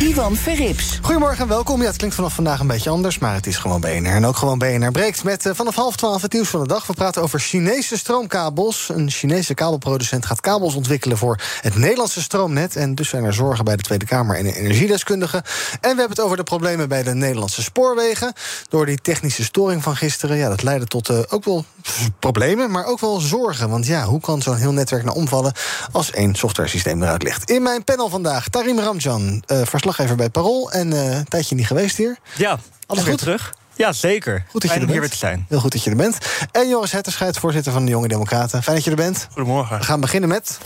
Ivan Verrips. Goedemorgen en welkom. Ja, het klinkt vanaf vandaag een beetje anders, maar het is gewoon BNR. En ook gewoon BNR breekt met uh, vanaf half twaalf het nieuws van de dag. We praten over Chinese stroomkabels. Een Chinese kabelproducent gaat kabels ontwikkelen voor het Nederlandse stroomnet. En dus zijn er zorgen bij de Tweede Kamer en de energiedeskundigen. En we hebben het over de problemen bij de Nederlandse spoorwegen. Door die technische storing van gisteren. Ja, dat leidde tot uh, ook wel problemen, maar ook wel zorgen. Want ja, hoe kan zo'n heel netwerk nou omvallen als één softwaresysteem eruit ligt? In mijn panel vandaag Tarim Ramjan, uh, verslaggever bij Parool. En uh, een tijdje niet geweest hier. Ja, alles weer goed? terug. Ja, zeker. Goed dat je er hier bent. weer te zijn. Heel goed dat je er bent. En Joris Hetterscheid, voorzitter van de Jonge Democraten. Fijn dat je er bent. Goedemorgen. We gaan beginnen met...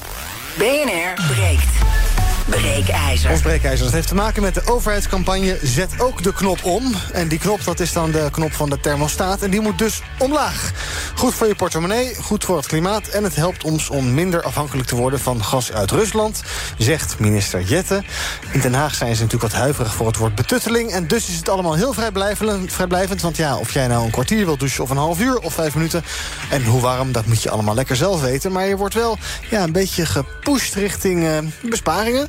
BNR breekt. Breekijzer. Ons breekijzer. Dat heeft te maken met de overheidscampagne Zet ook de knop om. En die knop, dat is dan de knop van de thermostaat. En die moet dus omlaag. Goed voor je portemonnee, goed voor het klimaat... en het helpt ons om minder afhankelijk te worden van gas uit Rusland... zegt minister Jette. In Den Haag zijn ze natuurlijk wat huiverig voor het woord betutteling... en dus is het allemaal heel vrijblijvend. vrijblijvend want ja, of jij nou een kwartier wilt douchen of een half uur of vijf minuten... en hoe warm, dat moet je allemaal lekker zelf weten. Maar je wordt wel ja, een beetje gepusht richting uh, besparingen...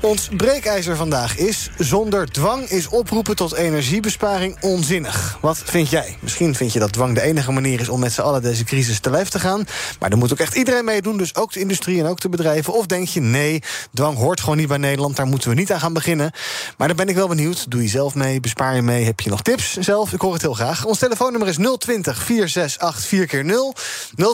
Ons breekijzer vandaag is... zonder dwang is oproepen tot energiebesparing onzinnig. Wat vind jij? Misschien vind je dat dwang de enige manier is... om met z'n allen deze crisis te lijf te gaan. Maar er moet ook echt iedereen meedoen, dus ook de industrie en ook de bedrijven. Of denk je, nee, dwang hoort gewoon niet bij Nederland... daar moeten we niet aan gaan beginnen. Maar dan ben ik wel benieuwd. Doe je zelf mee? Bespaar je mee? Heb je nog tips zelf? Ik hoor het heel graag. Ons telefoonnummer is 020 468 4 keer 0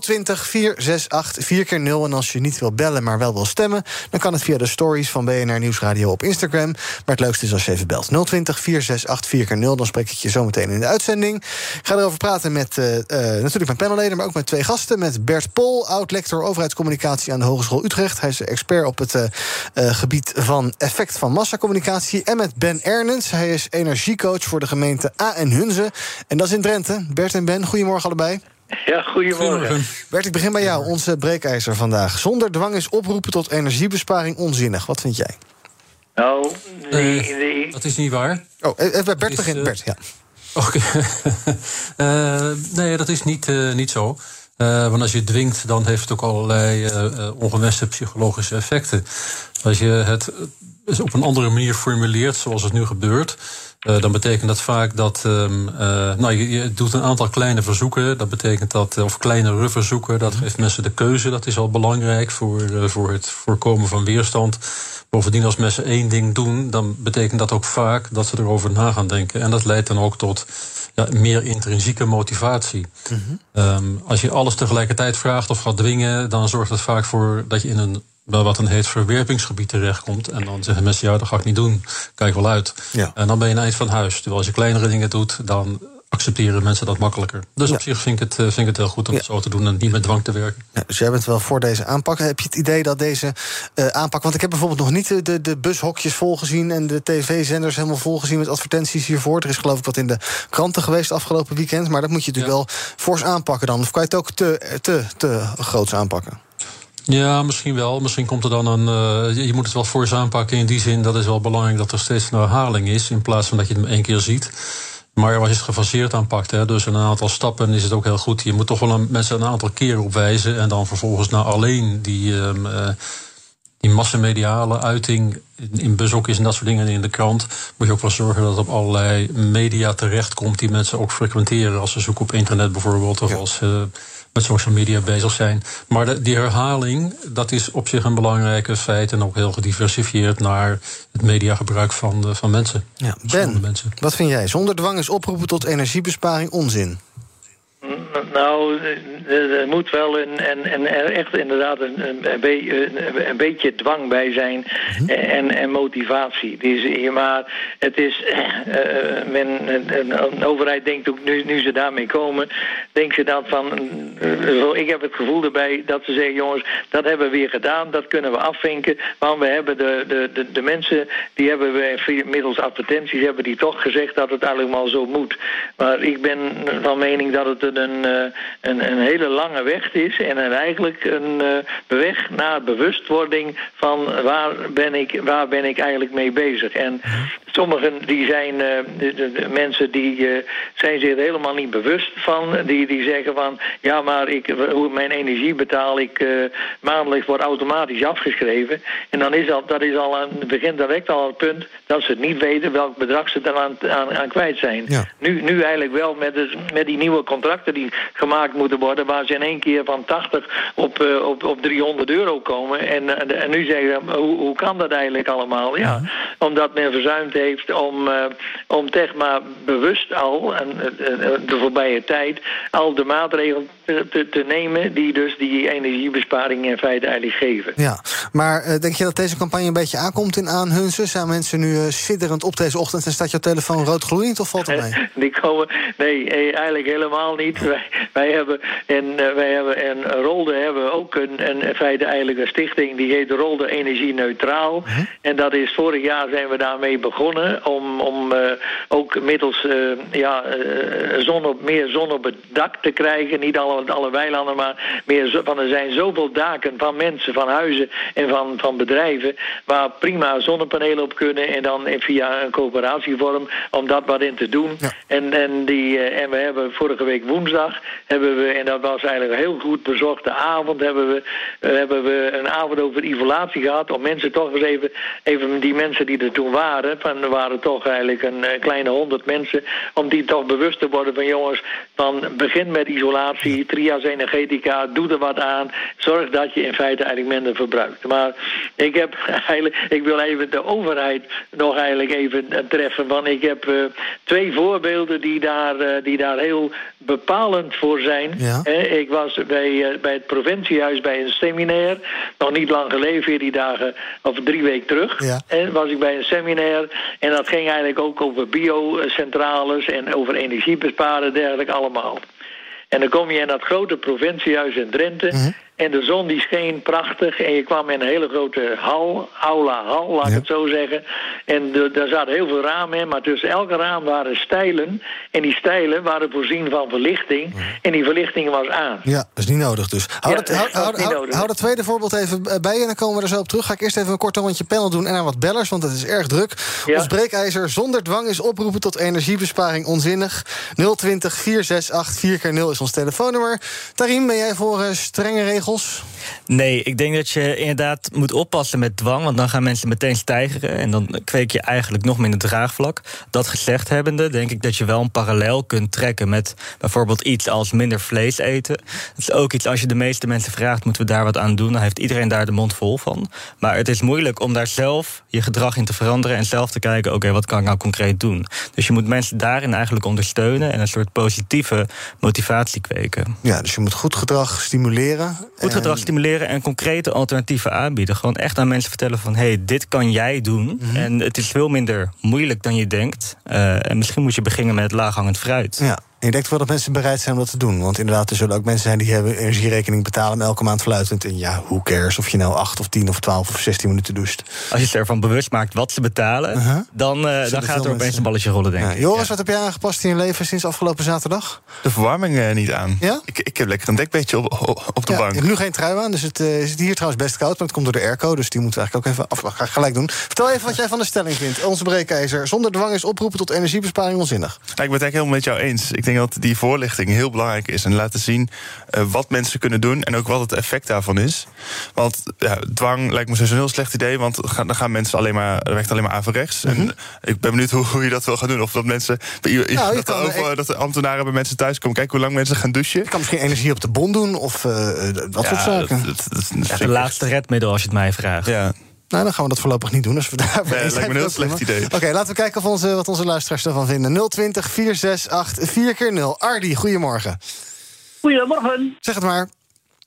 020 468 4 keer 0 En als je niet wil bellen, maar wel wil stemmen... dan kan het via de stories van BNR Nieuwsradio op Instagram. Maar het leukste is als je even belt. 020 468 4x0. Dan spreek ik je zo meteen in de uitzending. Ik ga erover praten met uh, uh, natuurlijk mijn panelleden, maar ook met twee gasten. Met Bert Pol, oud-lector overheidscommunicatie aan de Hogeschool Utrecht. Hij is expert op het uh, gebied van effect van massacommunicatie. En met Ben Ernens. Hij is energiecoach voor de gemeente A en Hunze. En dat is in Drenthe. Bert en Ben, goedemorgen allebei. Ja, goedemorgen. Bert, ik begin bij jou. Onze breekijzer vandaag. Zonder dwang is oproepen tot energiebesparing onzinnig. Wat vind jij? Nou, nee, Uh, nee. dat is niet waar. Oh, even bij Bert begint. uh, Bert, ja. Oké. uh, nee, dat is niet, uh, niet zo. Uh, want als je dwingt, dan heeft het ook allerlei uh, ongewenste psychologische effecten. Als je het op een andere manier formuleert, zoals het nu gebeurt, uh, dan betekent dat vaak dat. Um, uh, nou, je, je, doet een aantal kleine verzoeken. Dat betekent dat. Of kleinere verzoeken. Dat geeft mensen de keuze. Dat is al belangrijk voor, uh, voor het voorkomen van weerstand. Bovendien, als mensen één ding doen, dan betekent dat ook vaak dat ze erover na gaan denken. En dat leidt dan ook tot ja, meer intrinsieke motivatie. Mm-hmm. Um, als je alles tegelijkertijd vraagt of gaat dwingen, dan zorgt het vaak voor dat je in een wat een heet verwerpingsgebied terechtkomt. En dan zeggen mensen, ja, dat ga ik niet doen. Kijk wel uit. Ja. En dan ben je een eind van huis. Terwijl als je kleinere dingen doet, dan accepteren mensen dat makkelijker. Dus Ja. op zich vind ik, het, eh, vind ik het heel goed om het zo te doen en niet met dwang te werken. Ja, dus jij bent wel voor deze aanpak. Heb je het idee dat deze eh, aanpak... want ik heb bijvoorbeeld nog niet de, de, bushokjes volgezien... en de tv-zenders helemaal volgezien met advertenties hiervoor. Er is geloof ik wat in de kranten geweest afgelopen weekend... maar dat moet je natuurlijk wel fors aanpakken dan. Of kan je het ook te, te, te groots aanpakken? Ja, misschien wel. Misschien komt er dan een. Uh, je- je moet het wel fors aanpakken in die zin. Dat is wel belangrijk dat er steeds een herhaling is. In plaats van dat je het maar één keer ziet. Maar als je het gefaseerd aanpakt, hè, dus een aantal stappen, is het ook heel goed. Je moet toch wel een, mensen een aantal keren opwijzen. En dan vervolgens naar alleen die. Um, uh, die massamediale uiting in, in bushokjes en dat soort dingen in de krant... moet je ook wel zorgen dat het op allerlei media terechtkomt... die mensen ook frequenteren als ze zoeken op internet bijvoorbeeld... of als met social media bezig zijn. Maar de, die herhaling, dat is op zich een belangrijke feit... en ook heel gediversifieerd naar het mediagebruik van, de, van mensen. Ja, Ben, mensen. wat vind jij? Zonder dwang is oproepen tot energiebesparing onzin. Nou, er moet wel een, en, en er echt inderdaad een, een, een, een beetje dwang bij zijn en, en motivatie. Dus, maar het is, uh, men, een overheid denkt ook, nu, nu ze daarmee komen, denkt ze dan van, uh, ik heb het gevoel erbij dat ze zeggen, jongens, dat hebben we weer gedaan, dat kunnen we afvinken, want we hebben de, de, de, de mensen, die hebben we middels advertenties, hebben die toch gezegd dat het allemaal zo moet. Maar ik ben van mening dat het een, een, een hele lange weg is en eigenlijk een uh, weg naar bewustwording van waar ben ik, waar ben ik eigenlijk mee bezig. En sommigen die zijn uh, de, de, de, mensen die uh, zijn zich er helemaal niet bewust van. Die, die zeggen van ja, maar ik, hoe mijn energie betaal ik maandelijks wordt automatisch afgeschreven. En dan is dat, dat is al een begin direct al het punt dat ze het niet weten welk bedrag ze eraan aan, aan kwijt zijn. Ja. Nu, nu eigenlijk wel met, de, met die nieuwe contracten die gemaakt moeten worden, waar ze in één keer van 80 op, op, op 300 euro komen. En, en, nu zeggen ze, hoe, hoe kan dat eigenlijk allemaal? Ja, ja. omdat men verzuimd heeft om, uh, om zeg maar bewust al, en, de voorbije tijd, al de maatregelen te, nemen die dus die energiebesparing in feite eigenlijk geven. Ja, maar denk je dat deze campagne een beetje aankomt in aanhunsen? Zijn mensen nu sidderend op deze ochtend en staat jouw telefoon rood gloeiend of valt het mee? die komen, nee, eigenlijk helemaal niet. Wij, wij hebben en wij hebben en Rolde hebben ook een, een in feite eigenlijk een stichting die heet Rolde Energie Neutraal. Mhm. -huh. En dat is vorig jaar zijn we daarmee begonnen om, om uh, ook middels uh, ja, zon op, meer zon op het dak te krijgen. Niet alle, alle weilanden, maar meer van er zijn zoveel daken van mensen, van huizen en van, van bedrijven waar prima zonnepanelen op kunnen en dan via een coöperatievorm om dat wat in te doen. Ja. En, en, die, en we hebben vorige week woensdag hebben we, en dat was eigenlijk een heel goed bezochte avond, hebben we, hebben we een avond over isolatie gehad. Om mensen toch eens even, even die mensen die er toen waren, van, er waren toch eigenlijk een, een kleine honderd mensen, om die toch bewust te worden van jongens, van begin met isolatie, trias energetica, doe er wat aan. Zorg dat je in feite eigenlijk minder verbruikt. Maar ik heb eigenlijk, ik wil even de overheid nog eigenlijk even treffen. Want ik heb uh, twee voorbeelden die daar, uh, die daar heel bepalend voor zijn. Ja. Eh, ik was bij, uh, bij het provinciehuis bij een seminair. Nog niet lang geleden, veertien dagen of drie weken terug. Ja. En was ik bij een seminair. En dat ging eigenlijk ook over biocentrales en over energiebesparen en dergelijke allemaal. En dan kom je in dat grote provinciehuis in Drenthe. Mhm. En de zon die scheen prachtig. En je kwam in een hele grote hal, aula hal, laat ik Ja. het zo zeggen. En de, daar zaten heel veel ramen in. Maar tussen elke raam waren stijlen. En die stijlen waren voorzien van verlichting. En die verlichting was aan. Ja, dat is niet nodig dus. Hou, Ja, dat, hou, dat is hou, niet hou- nodig. hou dat tweede voorbeeld even bij je en dan komen we er zo op terug. Ga ik eerst even een kort rondje panel doen en naar wat bellers, want het is erg druk. Ja. Ons breekijzer zonder dwang is oproepen tot energiebesparing onzinnig. 020 468 4 keer 0 is ons telefoonnummer. Tarim, ben jij voor eh, strenge regels? Nee, ik denk dat je inderdaad moet oppassen met dwang, want dan gaan mensen meteen stijgeren en dan kweek je eigenlijk nog minder draagvlak. Dat gezegd hebbende, denk ik dat je wel een parallel kunt trekken met bijvoorbeeld iets als minder vlees eten. Dat is ook iets, als je de meeste mensen vraagt, moeten we daar wat aan doen, dan heeft iedereen daar de mond vol van. Maar het is moeilijk om daar zelf je gedrag in te veranderen en zelf te kijken, oké, wat kan ik nou concreet doen? Dus je moet mensen daarin eigenlijk ondersteunen en een soort positieve motivatie kweken. Ja, dus je moet goed gedrag stimuleren. Goed gedrag En- stimuleren en concrete alternatieven aanbieden. Gewoon echt aan mensen vertellen van... hé, hey, dit kan jij doen. Mhm. En het is veel minder moeilijk dan je denkt. Uh, en misschien moet je beginnen met laaghangend fruit. Ja. En je denkt wel dat mensen bereid zijn om dat te doen. Want inderdaad, er zullen ook mensen zijn die hebben energierekening betalen... maar elke maand fluitend. En ja, who cares of je nou 8 of 10 of 12 of 16 minuten doucht. Als je ze ervan bewust maakt wat ze betalen... Uh-huh. dan, uh, dan gaat er opeens mensen- een balletje rollen, denk Ja, ik. Joris, Ja. wat heb jij aangepast in je leven sinds afgelopen zaterdag? De verwarming eh, niet aan. Ja? Ik, ik heb lekker een dekbedje op, op- de ja, bank. Je hebt nu geen trui aan, dus het eh, is hier trouwens best koud. Maar het komt door de airco, dus die moeten we eigenlijk ook even af, ga ik gelijk doen. Vertel even wat jij van de stelling vindt. Onze breekijzer. Zonder dwang is oproepen tot energiebesparing onzinnig. Ik ben het eigenlijk helemaal met jou eens. Ik denk dat die voorlichting heel belangrijk is. En laten zien eh, wat mensen kunnen doen en ook wat het effect daarvan is. Want ja, dwang lijkt me sowieso een heel slecht idee. Want dan gaan- mensen alleen maar, dat werkt alleen maar averechts. En ik ben benieuwd hoe, hoe je dat wil gaan doen. Of dat mensen, Mhm. je dat, kan- de over, dat de ambtenaren bij mensen thuis komen. Kijken hoe lang mensen gaan douchen. Je kan misschien energie op de bon doen of eh, eh, dat soort zaken. dat, laatste redmiddel als je het mij vraagt. Ja. Nou, dan gaan we dat voorlopig niet doen. Als we daar Nee, lijkt me een heel slecht idee. Oké, laten we kijken of onze, wat onze luisteraars ervan vinden. 020 468 4 keer 0 Ardi, goedemorgen. Goedemorgen. Zeg het maar.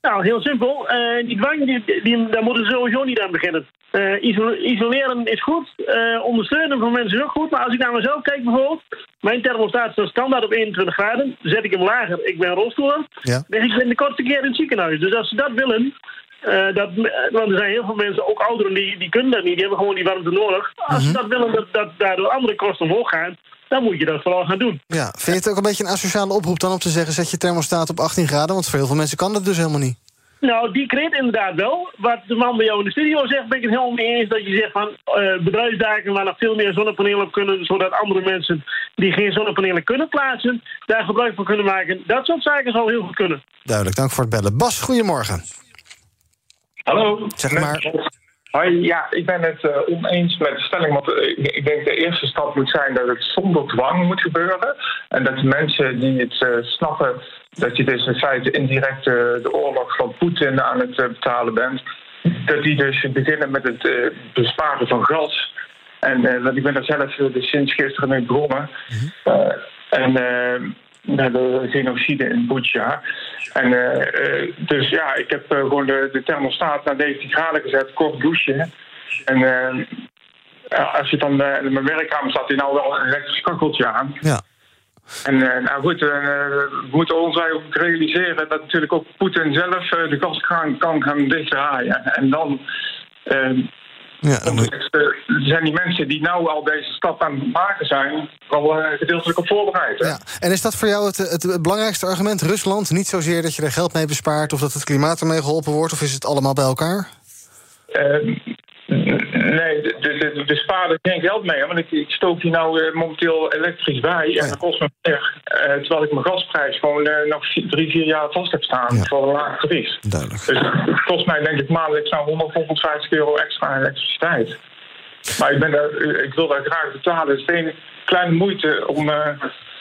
Nou, heel simpel. Eh, die dwang, die, die, daar moeten ze sowieso niet aan beginnen. Eh, iso- isoleren is goed. Eh, ondersteunen van mensen is ook goed. Maar als ik naar mezelf kijk bijvoorbeeld. Mijn thermostaat staat standaard op 21 graden. Zet ik hem lager, ik ben rolstoel. Ja. lig ik in de kortste keer in het ziekenhuis. Dus als ze dat willen... eh, dat, want er zijn heel veel mensen, ook ouderen, die, die kunnen dat niet. Die hebben gewoon die warmte nodig. Als ze dat willen, dat, dat daardoor andere kosten omhoog gaan... dan moet je dat vooral gaan doen. Ja, vind je het ook een beetje een asociale oproep dan om te zeggen... zet je thermostaat op 18 graden? Want voor heel veel mensen kan dat dus helemaal niet. Nou, die kreet inderdaad wel. Wat de man bij jou in de studio zegt, ben ik het helemaal mee eens. Dat je zegt van eh, bedrijfsdaken waar nog veel meer zonnepanelen op kunnen. Zodat andere mensen die geen zonnepanelen kunnen plaatsen, daar gebruik van kunnen maken. Dat soort zaken zal heel goed kunnen. Duidelijk, dank voor het bellen. Bas, goedemorgen. Hallo. Zeg maar. Hoi, ja, ik ben het eh, oneens met de stelling. Want eh, ik, ik denk de eerste stap moet zijn dat het zonder dwang moet gebeuren. En dat de mensen die het eh, snappen, dat je dus in feite indirect de oorlog van Poetin aan het betalen bent. Dat die dus beginnen met het besparen van gas. En eh, want ik ben daar zelf dus sinds gisteren mee begonnen. Eh, en eh, naar de genocide in Butsja. En eh, eh, dus ja, ik heb eh, gewoon de, de thermostaat naar 19 graden gezet, kort douchen. En als je dan in mijn werkkamer staat, die nou wel een elektrisch kacheltje aan. Ja. En nou goed, we moeten ons ook realiseren dat natuurlijk ook Poetin zelf de gaskraan kan gaan dichtdraaien. En dan Ja, eh, zijn die mensen die nou al deze stap aan het maken zijn, wel eh, gedeeltelijk op voorbereid. hè? ja. En is dat voor jou het, het, het belangrijkste argument? Rusland, niet zozeer dat je er geld mee bespaart... of dat het klimaat ermee geholpen wordt, of is het allemaal bij elkaar? Ehm, nee, de, de, de, de spaar er geen geld mee. Want ik, ik stook hier nou eh, momenteel elektrisch bij. En dat kost me meer. eh, terwijl ik mijn gasprijs gewoon eh, nog vier- drie, vier jaar vast heb staan. Voor een laag tarief. Duidelijk. Dus het kost mij denk ik maandelijks nou 100, 150 euro extra aan elektriciteit. Maar ik, ben daar, ik wil daar graag betalen. Het is geen kleine moeite om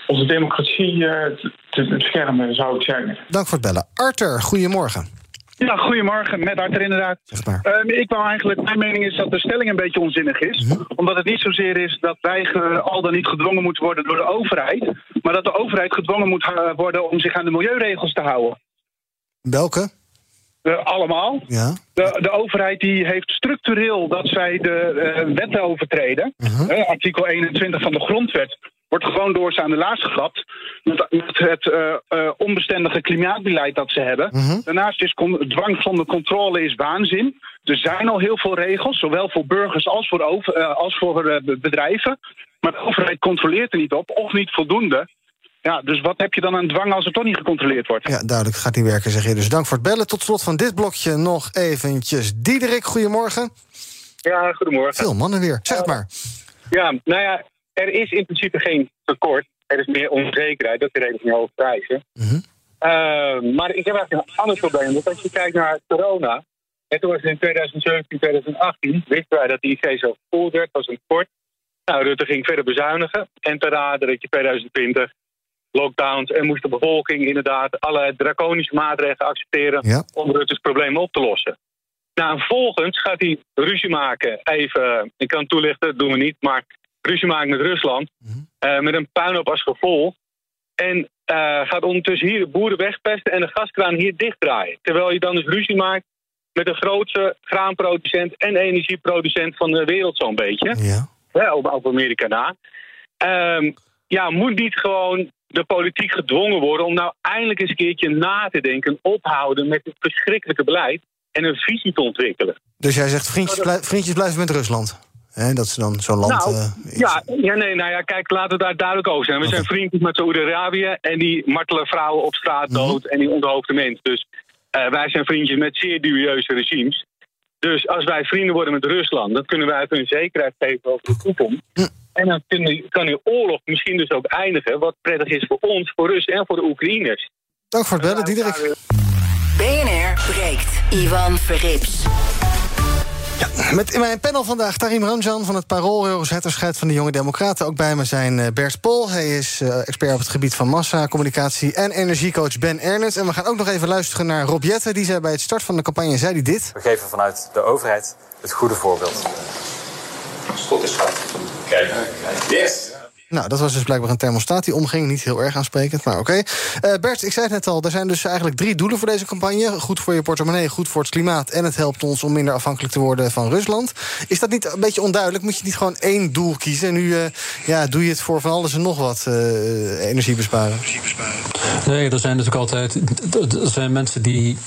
onze democratie te, te beschermen, zou ik zeggen. Dank voor het bellen. Arthur, goedemorgen. Ja, goedemorgen, met Arthur inderdaad. Ehm, ik wou eigenlijk, mijn mening is dat de stelling een beetje onzinnig is. Omdat het niet zozeer is dat wij ge- al dan niet gedwongen moeten worden door de overheid. Maar dat de overheid gedwongen moet eh, worden om zich aan de milieuregels te houden. Welke? Eh, allemaal. Ja. De, de overheid die heeft structureel dat zij de eh, wetten overtreden. Eh, artikel 21 van de grondwet wordt gewoon door ze aan de laars geklapt. Met, met het eh, eh, onbestendige klimaatbeleid dat ze hebben. Daarnaast is dwang zonder controle is waanzin. Er zijn al heel veel regels, zowel voor burgers als voor, over, eh, als voor eh, be- bedrijven. Maar de overheid controleert er niet op, of niet voldoende. Ja, dus wat heb je dan aan dwang als er toch niet gecontroleerd wordt? Ja, duidelijk, gaat niet werken, zeg je. Dus dank voor het bellen. Tot slot van dit blokje nog eventjes. Diederik, goedemorgen. Ja, goedemorgen. Veel mannen weer. Zeg het maar. Ja, nou ja, er is in principe geen tekort. Er is meer onzekerheid. Dat is de reden van de hoge prijzen. Eh, maar ik heb eigenlijk een ander probleem. Want als je kijkt naar corona. En toen was het in 2017, 2018. Wisten wij dat de IC zo vol werd. was een tekort. Nou, Rutte ging verder bezuinigen. En te raden dat je 2020 lockdowns en moest de bevolking inderdaad alle draconische maatregelen accepteren om Rutte's problemen op te lossen. Nou, en vervolgens gaat hij ruzie maken. Even, ik kan toelichten, dat doen we niet, maar ruzie maken met Rusland. eh, met een puinhoop als gevolg. En eh, gaat ondertussen hier de boeren wegpesten en de gaskraan hier dichtdraaien. Terwijl je dan dus ruzie maakt met de grootste graanproducent en energieproducent van de wereld, zo'n beetje. Ja. op, op Amerika na. Ehm, ja, moet niet gewoon de politiek gedwongen worden om nou eindelijk eens een keertje na te denken, ophouden met het verschrikkelijke beleid en een visie te ontwikkelen. Dus jij zegt vriendjes, blij- vriendjes blijven met Rusland. Hè, dat ze dan zo'n land... Nou, eh, ja, ja, nee, nou ja, kijk, laten we daar duidelijk over zijn. We zijn vriendjes met Saoedi-Arabië en die martelen vrouwen op straat dood en die onthoofden mensen. Dus eh, wij zijn vriendjes met zeer dubieuze regimes. Dus als wij vrienden worden met Rusland, dan kunnen wij hun zekerheid geven over de toekomst. En dan kan die oorlog misschien dus ook eindigen, wat prettig is voor ons, voor Russen en voor de Oekraïners. Dank voor het bellen, Diederik. BNR breekt. Ivan Verrips. Met in mijn panel vandaag Tarim Ranjan van het Parool... Eurozetterscheid van de Jonge Democraten. Ook bij me zijn eh, Bert Pol. Hij is eh, expert op het gebied van massa, communicatie... en energiecoach Ben Ernest. En we gaan ook nog even luisteren naar Rob Jetten. Die zei bij het start van de campagne zei hij dit. We geven vanuit de overheid het goede voorbeeld. Tot is. Kijk. Yes. Nou, dat was dus blijkbaar een thermostaat die omging. Niet heel erg aansprekend, maar oké. Eh, Bert, ik zei het net al, er zijn dus eigenlijk drie doelen voor deze campagne. Goed voor je portemonnee, goed voor het klimaat... en het helpt ons om minder afhankelijk te worden van Rusland. Is dat niet een beetje onduidelijk? Moet je niet gewoon één doel kiezen? En nu uh, ja, doe je het voor van alles en nog wat uh, energie besparen. Nee, er zijn natuurlijk altijd... Er zijn mensen die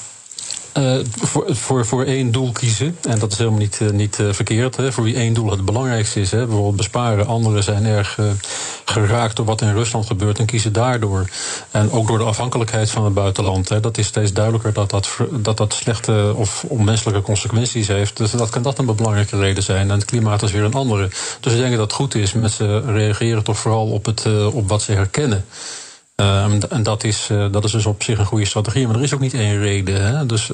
uh, voor, voor, voor één doel kiezen. En dat is helemaal niet, uh, niet uh, verkeerd. Hè. Voor wie één doel het belangrijkste is. Hè. Bijvoorbeeld besparen. Anderen zijn erg geraakt door wat in Rusland gebeurt en kiezen daardoor. En ook door de afhankelijkheid van het buitenland. Hè. Dat is steeds duidelijker dat dat, dat dat slechte of onmenselijke consequenties heeft. Dus dat kan dat een belangrijke reden zijn. En het klimaat is weer een andere. Dus ik denk dat het goed is. Mensen reageren toch vooral op, het, op wat ze herkennen. Uh, en dat is, uh, dat is dus op zich een goede strategie. Maar er is ook niet één reden. Hè? Dus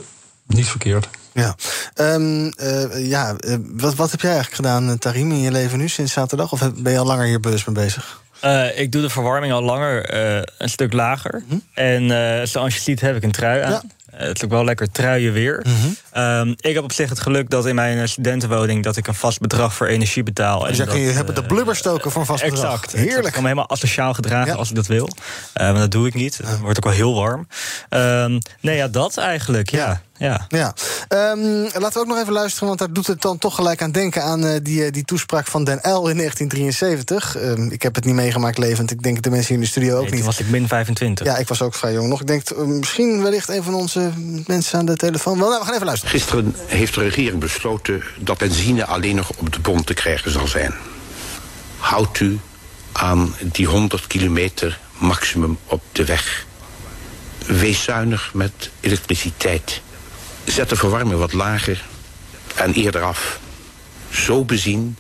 niet verkeerd. Ja, um, uh, ja wat, wat heb jij eigenlijk gedaan, Tarim, in je leven nu sinds zaterdag? Of ben je al langer hier bewust mee bezig? Uh, ik doe de verwarming al langer uh, een stuk lager. Hm? En uh, zoals je ziet heb ik een trui aan. Ja. Het ook wel lekker truien weer. Mm -hmm. um, ik heb op zich het geluk dat in mijn studentenwoning... dat ik een vast bedrag voor energie betaal. Dus kun je hebben de blubber stoken van vast bedrag. Exact. Heerlijk. Ik kan me helemaal asociaal gedragen ja. als ik dat wil. maar dat doe ik niet. Het wordt ook wel heel warm. Um, nee, ja, dat eigenlijk, ja. Ja. ja. Um, laten we ook nog even luisteren, want daar doet het dan toch gelijk aan denken aan uh, die, die toespraak van Den L in 1973. Um, ik heb het niet meegemaakt levend. Ik denk de mensen hier in de studio ook nee, niet. Toen was ik min 25. Ja, ik was ook vrij jong nog. Ik denk uh, misschien wellicht een van onze mensen aan de telefoon. Wel, nou, we gaan even luisteren. Gisteren heeft de regering besloten dat benzine alleen nog op de bon te krijgen zal zijn. Houdt u aan die 100 kilometer maximum op de weg. Wees zuinig met elektriciteit. Zet de verwarming wat lager en eerder af. Zo bezien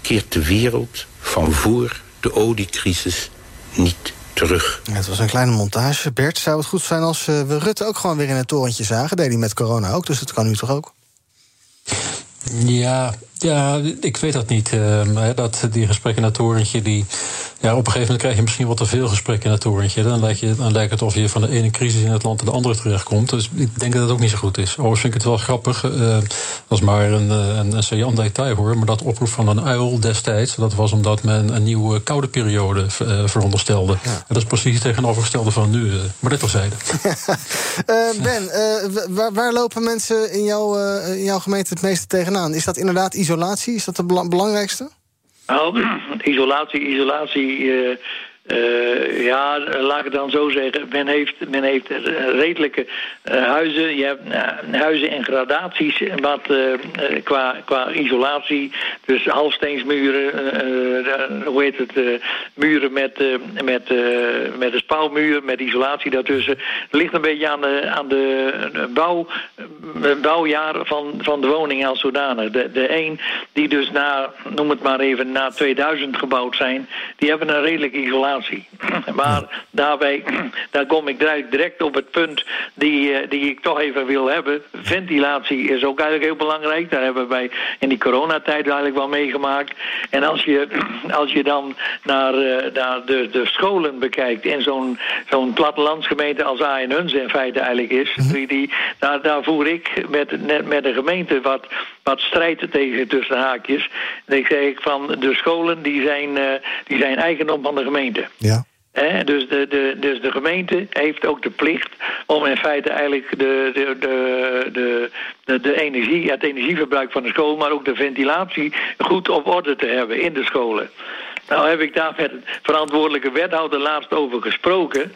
keert de wereld van voor de oliecrisis niet terug. Het was een kleine montage. Bert, zou het goed zijn als uh, we Rutte ook gewoon weer in het torentje zagen? Deed hij met corona ook, dus dat kan nu toch ook? Ja, ja, ik weet dat niet. Uh, dat die gesprekken naar torentje, die, ja, op een gegeven moment krijg je misschien wat te veel gesprekken in het torentje. Dan lijkt, je, dan lijkt het of je van de ene crisis in het land naar de andere terechtkomt. Dus ik denk dat dat ook niet zo goed is. Overigens vind ik het wel grappig. Uh, dat is maar een, een, een saillant detail hoor. Maar dat oproep van een uil destijds, dat was omdat men een nieuwe koude periode uh, veronderstelde. Ja. En dat is precies het tegenovergestelde van nu. Maar dit terzijde. ben, waar, waar, lopen mensen in, jou, in jouw gemeente het meeste tegenaan? Is dat inderdaad isolatie? Is dat het belangrijkste? Nou, isolatie, isolatie. Uh, uh, ja, laat ik het dan zo zeggen. Men heeft, men heeft redelijke uh, huizen. Je hebt huizen in gradaties wat, qua, qua isolatie. Dus halfsteensmuren, hoe heet het, muren met, met, met een spouwmuur, met isolatie daartussen. Het ligt een beetje aan de, aan de bouw, bouwjaar van, van de woning als zodanig. De, de een die dus na, noem het maar even, na 2000 gebouwd zijn, die hebben een redelijke isolatie. Maar daarbij, daar kom ik direct op het punt die, die ik toch even wil hebben. Ventilatie is ook eigenlijk heel belangrijk. Daar hebben wij in die coronatijd eigenlijk wel meegemaakt. En als je, als je dan naar, naar de, de scholen bekijkt in zo'n zo'n plattelandsgemeente als Huns in feite eigenlijk is, die, daar, daar voer ik met, met de gemeente wat, wat strijd tegen tussen haakjes. En ik zeg van de scholen die zijn, uh, die zijn eigendom van de gemeente. Ja. He, dus, de, de, dus de gemeente heeft ook de plicht om in feite eigenlijk de, de, de, de, de, de energie, het energieverbruik van de school, maar ook de ventilatie goed op orde te hebben in de scholen. Nou heb ik daar met het verantwoordelijke wethouder laatst over gesproken.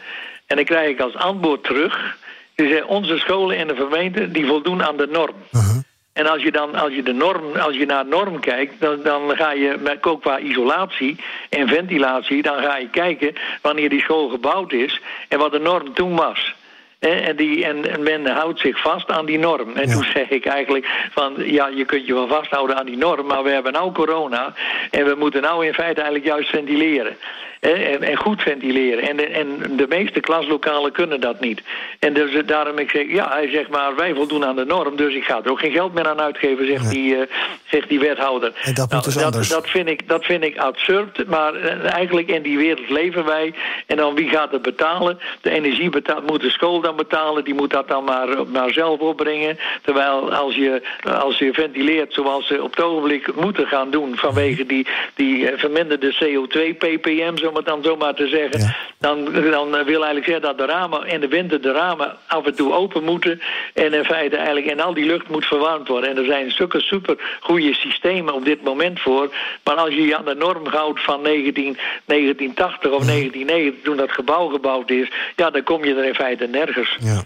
En dan krijg ik als antwoord terug. Die zei, onze scholen in de gemeente die voldoen aan de norm. Uh -huh. En als je dan als je de norm, als je naar norm kijkt, dan, dan ga je met, ook qua isolatie en ventilatie, dan ga je kijken wanneer die school gebouwd is en wat de norm toen was. En, die, en men houdt zich vast aan die norm. En ja. toen zeg ik eigenlijk van, ja, je kunt je wel vasthouden aan die norm, maar we hebben nou corona en we moeten nou in feite eigenlijk juist ventileren. En, en goed ventileren. En de, en de meeste klaslokalen kunnen dat niet. En dus eh, daarom ik zeg, ja, hij zegt maar, wij voldoen aan de norm, dus ik ga er ook geen geld meer aan uitgeven, zegt, die, uh, zegt die wethouder. En dat moet dus dat, anders. dat, vind ik, dat vind ik absurd, maar uh, eigenlijk in die wereld leven wij. En dan wie gaat het betalen? De energie betaalt, moet de school dan betalen, die moet dat dan maar, maar zelf opbrengen. Terwijl als je, als je ventileert zoals ze op het ogenblik moeten gaan doen vanwege die, die verminderde CO2-ppm, om het dan zomaar te zeggen, ja. dan, dan wil eigenlijk zeggen dat de ramen in de winter de ramen af en toe open moeten en in feite eigenlijk en al die lucht moet verwarmd worden. En er zijn stukken super goede systemen op dit moment voor, maar als je je aan de norm houdt van 19, 1980 of 1990, toen dat gebouw gebouwd is, ja, dan kom je er in feite nergens. Ja.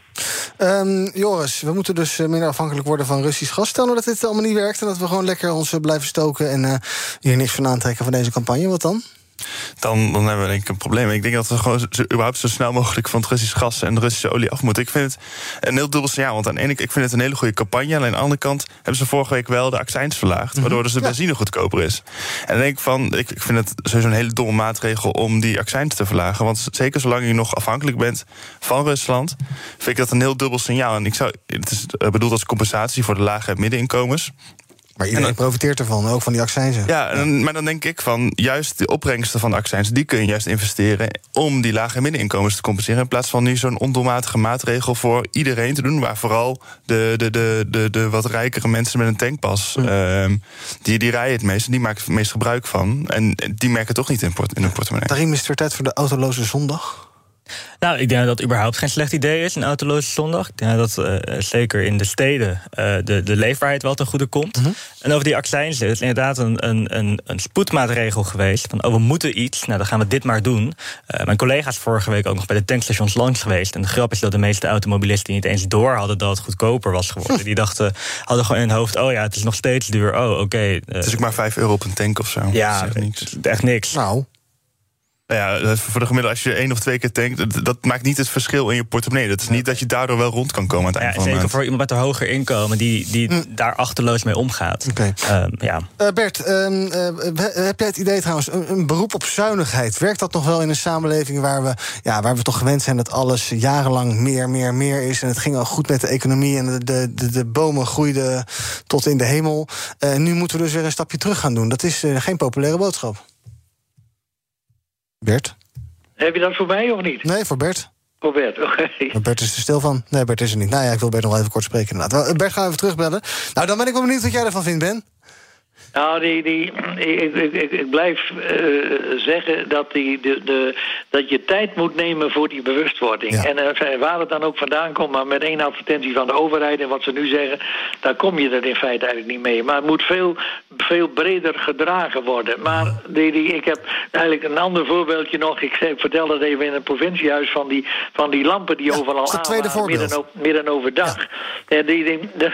Um, Joris, we moeten dus minder afhankelijk worden van Russisch gas. Stel nou dat dit allemaal niet werkt en dat we gewoon lekker ons blijven stoken en uh, hier niks van aantrekken van deze campagne. Wat dan? Dan, dan hebben we denk ik een probleem. Ik denk dat we gewoon zo, überhaupt zo snel mogelijk van het Russisch gas en de Russische olie af moeten. Ik vind het een heel dubbel signaal. Want aan de ene kant, ik vind het een hele goede campagne. Alleen aan de andere kant hebben ze vorige week wel de accijns verlaagd. -hmm. Waardoor dus de benzine goedkoper is. En dan denk ik van, ik, ik vind het sowieso een hele domme maatregel om die accijns te verlagen. Want zeker zolang je nog afhankelijk bent van Rusland, vind ik dat een heel dubbel signaal. En ik zou, het is bedoeld als compensatie voor de lage middeninkomens. Maar iedereen dan, profiteert ervan, ook van die accijnzen. Ja, ja, maar dan denk ik van juist de opbrengsten van de accijns... die kun je juist investeren om die lage middeninkomens te compenseren... in plaats van nu zo'n ondoelmatige maatregel voor iedereen te doen... waar vooral de, de, de, de, de wat rijkere mensen met een tankpas... Hm. Uh, die, die rijden het meest en die maken het meest gebruik van. En die merken toch niet in, port, in hun portemonnee. Daarin is het voor de autoloze zondag. Nou, ik denk dat dat überhaupt geen slecht idee is, een autoloze zondag. Ik denk dat uh, zeker in de steden uh, de, de leefbaarheid wel ten goede komt. Mm -hmm. En over die accijns, het is inderdaad een, een, een, een spoedmaatregel geweest. Van, oh, we moeten iets, nou, dan gaan we dit maar doen. Uh, mijn collega's vorige week ook nog bij de tankstations langs geweest. En de grap is dat de meeste automobilisten niet eens door hadden... dat het goedkoper was geworden. Die dachten, hadden gewoon in hun hoofd... oh ja, het is nog steeds duur, oh, oké. Okay, het is ook maar 5 euro op een tank of zo. Ja, dat niks. echt niks. Nou... Nou ja, voor de gemiddelde, als je één of twee keer tankt, dat maakt niet het verschil in je portemonnee. Dat is niet dat je daardoor wel rond kan komen aan het eind ja, van de Zeker voor iemand met een hoger inkomen die, die mm. daar achterloos mee omgaat. Okay. Um, ja. Uh, Bert, um, uh, heb jij het idee trouwens, een, een, beroep op zuinigheid, werkt dat nog wel in een samenleving waar we, ja, waar we toch gewend zijn dat alles jarenlang meer, meer, meer is en het ging al goed met de economie en de, de, de, de bomen groeiden tot in de hemel. Uh, nu moeten we dus weer een stapje terug gaan doen. Dat is geen populaire boodschap. Bert? Heb je dat voor mij of niet? Nee, voor Bert. Voor Bert, oké. Okay. Bert is er stil van. Nee, Bert is er niet. Nou ja, ik wil Bert nog even kort spreken inderdaad. Bert, gaan we even terugbellen. Nou, dan ben ik wel benieuwd wat jij ervan vindt, Ben. Nou, die, die, ik, ik, blijf uh, zeggen dat, die, de, de, dat je tijd moet nemen voor die bewustwording. Ja. En uh, waar het dan ook vandaan komt, maar met één advertentie van de overheid en wat ze nu zeggen, daar kom je er in feite eigenlijk niet mee. Maar het moet veel, veel breder gedragen worden. Maar die, die, ik heb eigenlijk een ander voorbeeldje nog. Ik, zei, ik vertel dat even in het provinciehuis van die, van die lampen die ja, overal aan waren midden, midden overdag. Ja. En die, die,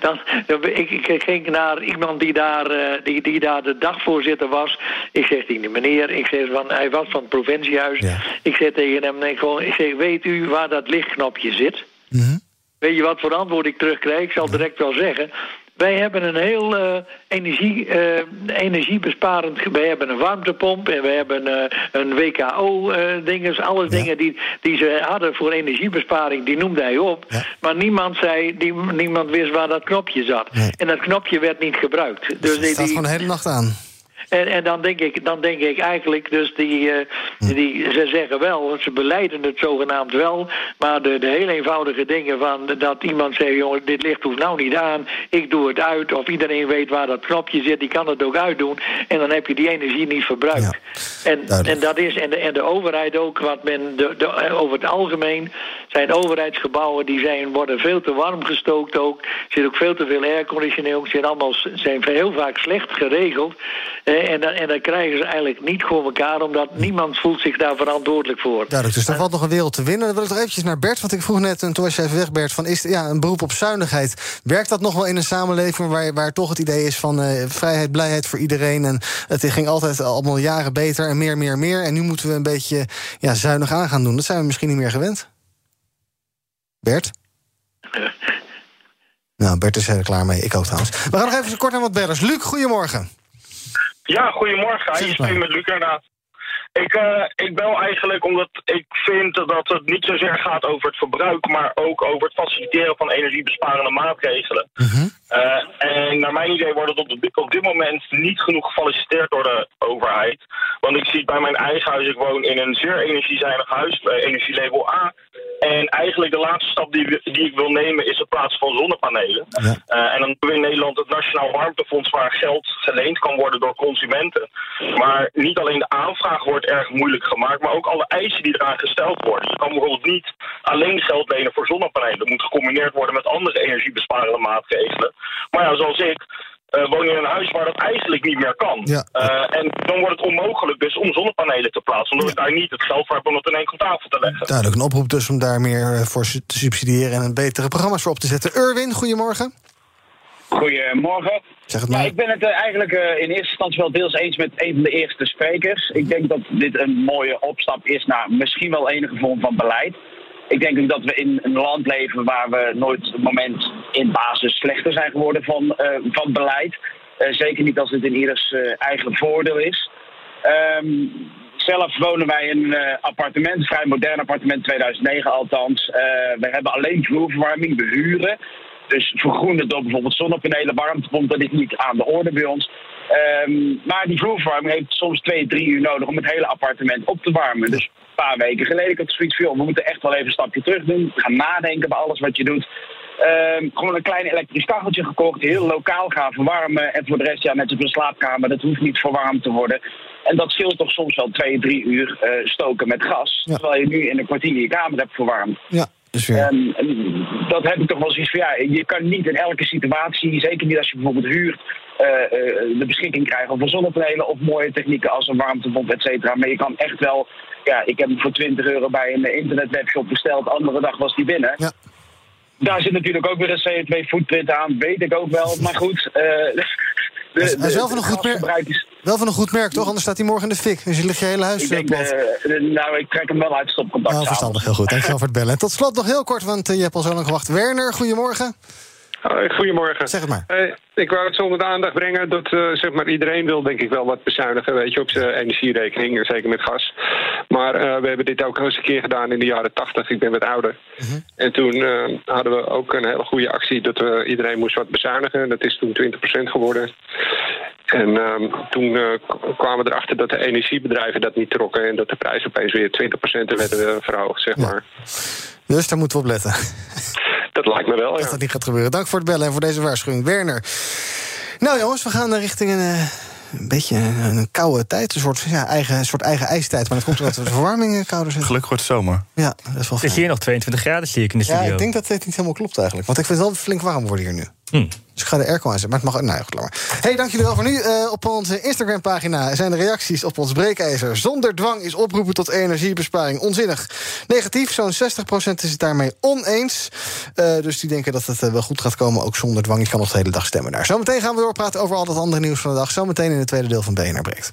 dan, dan, ik, ik ging naar iemand die daar die, die daar de dagvoorzitter was. Ik zeg tegen die meneer, ik zeg van, hij was van het provinciehuis. Ja. Ik zeg tegen hem, nee, gewoon, ik zeg, weet u waar dat lichtknopje zit? Mm -hmm. Weet je wat voor antwoord ik terugkrijg? Ik zal direct wel zeggen. Wij hebben een heel uh, energie, uh, energiebesparend... Wij hebben een warmtepomp en we hebben uh, een WKO-dinges. alles ja. dingen die, die ze hadden voor energiebesparing, die noemde hij op. Ja. Maar niemand, zei, die, niemand wist waar dat knopje zat. Nee. En dat knopje werd niet gebruikt. Dus, Dus het die, staat die, gewoon de hele nacht aan. En, en dan, denk ik, dan denk ik eigenlijk, dus die, uh, die, ze zeggen wel, ze beleiden het zogenaamd wel, maar de, de heel eenvoudige dingen van dat iemand zegt, jongen, dit licht hoeft nou niet aan, ik doe het uit, of iedereen weet waar dat knopje zit, die kan het ook uitdoen, en dan heb je die energie niet verbruikt. Ja, en, en dat is, en de, en de overheid ook, wat men de, de, over het algemeen zijn overheidsgebouwen, die zijn, worden veel te warm gestookt ook, er zit ook veel te veel airconditioning, zijn allemaal zijn heel vaak slecht geregeld. En dan, en dan krijgen ze eigenlijk niet voor elkaar, omdat niemand voelt zich daar verantwoordelijk voor. Duidelijk, dus daar valt nog een wereld te winnen. Dan wil ik nog eventjes naar Bert, want ik vroeg net, en toen was je even weg, Bert... van is ja, een beroep op zuinigheid. Werkt dat nog wel in een samenleving waar, waar toch het idee is van uh, vrijheid, blijheid voor iedereen... en het ging altijd allemaal jaren beter en meer, meer, meer... en nu moeten we een beetje ja, zuinig aan gaan doen. Dat zijn we misschien niet meer gewend. Bert? nou, Bert is er klaar mee. Ik ook trouwens. We gaan nog even kort naar wat bellers. Luc, goedemorgen. Ja, goedemorgen. Je spreekt met Luc inderdaad. Ik, eh, ik bel eigenlijk omdat ik vind dat het niet zozeer gaat over het verbruik, maar ook over het faciliteren van energiebesparende maatregelen. Eh, en naar mijn idee wordt het op, de- op dit moment niet genoeg gefaciliteerd door de overheid. Want ik zie bij mijn eigen huis, ik woon in een zeer energiezuinig huis, bij energielabel A. En eigenlijk de laatste stap die, die ik wil nemen is het plaatsen van zonnepanelen. Eh, en dan hebben we in Nederland het Nationaal Warmtefonds waar geld geleend kan worden door consumenten. Maar niet alleen de aanvraag wordt erg moeilijk gemaakt, maar ook alle eisen die eraan gesteld worden. Je kan bijvoorbeeld niet alleen geld lenen voor zonnepanelen. Dat moet gecombineerd worden met andere energiebesparende maatregelen. Maar ja, zoals ik, eh, woon in een huis waar dat eigenlijk niet meer kan. Eh, en dan wordt het onmogelijk dus om zonnepanelen te plaatsen. Omdat ik daar niet het geld voor heb om het in één keer op tafel te leggen. Duidelijk een oproep dus om daar meer eh, voor te subsidiëren... en een betere programma's voor op te zetten. Urwin, goedemorgen. Goedemorgen. Zeg het Ja, maar. ik ben het eigenlijk eh, in eerste instantie wel deels eens met een van de eerste sprekers. Ik denk dat dit een mooie opstap is naar misschien wel enige vorm van beleid. Ik denk ook dat we in een land leven waar we nooit een moment in basis slechter zijn geworden van, eh, van beleid. Eh, zeker niet als het in ieders eh, eigen voordeel is. Ehm, zelf wonen wij in een appartement, een vrij modern appartement, 2009 althans. We hebben alleen vloerverwarming, we huren. Dus vergroenen door bijvoorbeeld zonnepanelen, warmtepomp, dat is niet aan de orde bij ons. Ehm, maar die vloerverwarming heeft soms twee, drie uur nodig om het hele appartement op te warmen. Dus een paar weken geleden ik had zoiets van, we moeten echt wel even een stapje terug doen. Gaan nadenken bij alles wat je doet. Ehm, gewoon een klein elektrisch kacheltje gekocht, heel lokaal gaan verwarmen. En voor de rest, ja, net als een slaapkamer, dat hoeft niet verwarmd te worden. En dat scheelt toch soms wel twee, drie uur eh, stoken met gas. Terwijl je nu in een kwartier je kamer hebt verwarmd. Ja, dus weer. En, en dat heb ik toch wel zoiets van, ja, je kan niet in elke situatie, zeker niet als je bijvoorbeeld huurt, eh, eh, de beschikking krijgen over zonnepanelen of mooie technieken als een warmtepomp, et cetera. Maar je kan echt wel, ja, ik heb hem voor 20 euro bij een internetwebshop besteld, andere dag was die binnen. Ja. Daar zit natuurlijk ook weer een CO2-footprint aan, weet ik ook wel. Maar goed, eh, de, Hij is- wel van een goed is- Wel van een goed merk, toch? Anders staat hij morgen in de fik. Dus je ligt je hele huis ik denk, eh, nou, ik trek hem wel uit stopcontact. Oh, verstandig, heel goed. Dankjewel voor het bellen. En tot slot nog heel kort, want eh, je hebt al zo lang gewacht. Werner, goedemorgen. Goedemorgen. Zeg het maar. Eh, ik wou het zo onder de aandacht brengen dat eh, zeg maar iedereen wil denk ik wel wat bezuinigen weet je, op zijn energierekening, en zeker met gas. Maar eh, we hebben dit ook al eens een keer gedaan in de jaren tachtig. Ik ben wat ouder. En toen hadden we ook een hele goede actie dat we, iedereen moest wat bezuinigen. Dat is toen 20% geworden. En ehm, toen kwamen we erachter dat de energiebedrijven dat niet trokken en dat de prijs opeens weer 20% werden eh, verhoogd, zeg maar. Dus daar moeten we op letten. Dat lijkt me wel, ja. Dat dat niet gaat gebeuren. Dank voor het bellen en voor deze waarschuwing. Werner. Nou jongens, we gaan richting een... eh, een beetje een, een koude tijd, een soort, ja, eigen, een soort eigen ijstijd. Maar dat komt omdat de verwarming eh, kouder zit. Gelukkig wordt het zomer. Ja, dat is wel Het is fijn. hier nog 22 graden, zie ik in de Ja, studio. ik denk dat het niet helemaal klopt eigenlijk. Want ik vind het wel flink warm worden hier nu. Dus ik ga de airco aanzetten. Maar het mag... Nou, ja, goed, maar. hey, dank jullie wel voor nu. Eh, op onze Instagram-pagina zijn de reacties op ons breekijzer. Zonder dwang is oproepen tot energiebesparing onzinnig. Negatief, zo'n 60% is het daarmee oneens. Eh, dus die denken dat het eh, wel goed gaat komen, ook zonder dwang. Je kan nog de hele dag stemmen daar. Zometeen gaan we doorpraten over al dat andere nieuws van de dag. Zometeen in het tweede deel van BNR Breekt.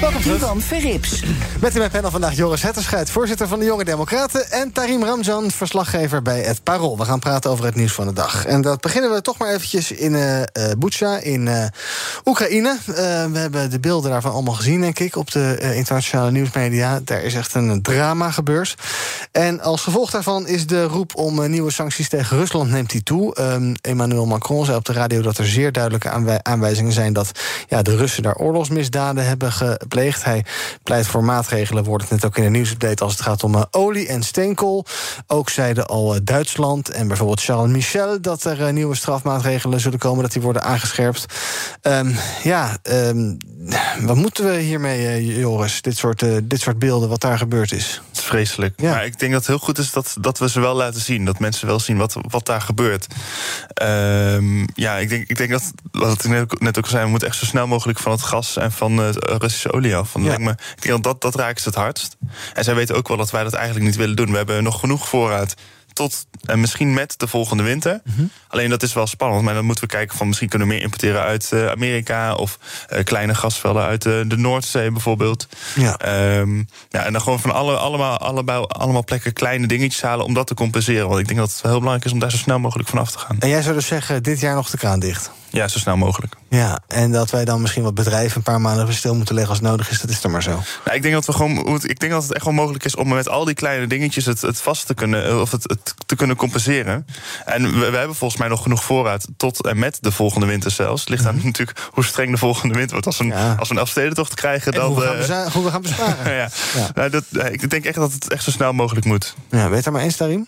Welkom terug. Ivan Verrips. Met in mijn panel vandaag Joris Hetterscheid, voorzitter van de Jonge Democraten... en Tarim Ramjan, verslaggever bij het Parool. We gaan praten over het nieuws van de dag. En dat beginnen we toch maar eventjes in uh, in uh, Oekraïne. Uh, we hebben de beelden daarvan allemaal gezien, denk ik, op de uh, internationale nieuwsmedia. Daar is echt een drama gebeurd. En als gevolg daarvan is de roep om nieuwe sancties tegen Rusland neemt die toe. Um, Emmanuel Macron zei op de radio dat er zeer duidelijke aanwij aanwijzingen zijn... dat ja, de Russen daar oorlogsmisdaden hebben gepleegd. Hij pleit voor maatregelen, wordt het net ook in de nieuwsupdate... als het gaat om uh, olie en steenkool. Ook zeiden al uh, Duitsland en bijvoorbeeld Charles Michel... dat er uh, nieuwe strafmaatregelen zullen komen, dat die worden aangescherpt. Um, ja, um, wat moeten we hiermee, Joris? Dit soort, uh, dit soort beelden, wat daar gebeurd is. Het is vreselijk. Ja. Maar ik denk dat het heel goed is dat, dat we ze wel laten zien. Dat mensen wel zien wat, wat daar gebeurt. Um, ja, ik denk, ik denk dat, wat ik net, net ook al zei... we moeten echt zo snel mogelijk van het gas en van het Russische olie af. Want Ja. lijkt me, ik denk dat, dat dat raakt ze het hardst. En zij weten ook wel dat wij dat eigenlijk niet willen doen. We hebben nog genoeg voorraad tot en misschien met de volgende winter. Mhm. Alleen dat is wel spannend. Maar dan moeten we kijken van misschien kunnen we meer importeren uit eh, Amerika of eh, kleine gasvelden uit eh, de Noordzee bijvoorbeeld. Ja. Ehm, ja, en dan gewoon van alle, allemaal, allebei, allemaal plekken kleine dingetjes halen om dat te compenseren. Want ik denk dat het heel belangrijk is om daar zo snel mogelijk vanaf te gaan. En jij zou dus zeggen, dit jaar nog de kraan dicht? Ja, zo snel mogelijk. Ja, en dat wij dan misschien wat bedrijven een paar maanden stil moeten leggen als nodig is, dat is dan maar zo. Nou, ik denk dat we gewoon, ik denk dat het echt wel mogelijk is om met al die kleine dingetjes het, het vast te kunnen, of het, het te kunnen compenseren. En we, we hebben volgens mij nog genoeg voorraad tot en met de volgende winter zelfs. Het ligt Mhm. aan natuurlijk hoe streng de volgende winter wordt. Als we een, als we een Elfstedentocht krijgen, En dan. hoe we gaan eh, hoe we gaan besparen. ja. Nou, dat, eh, ik denk echt dat het echt zo snel mogelijk moet. Ja, weet daar maar eens, Tarim?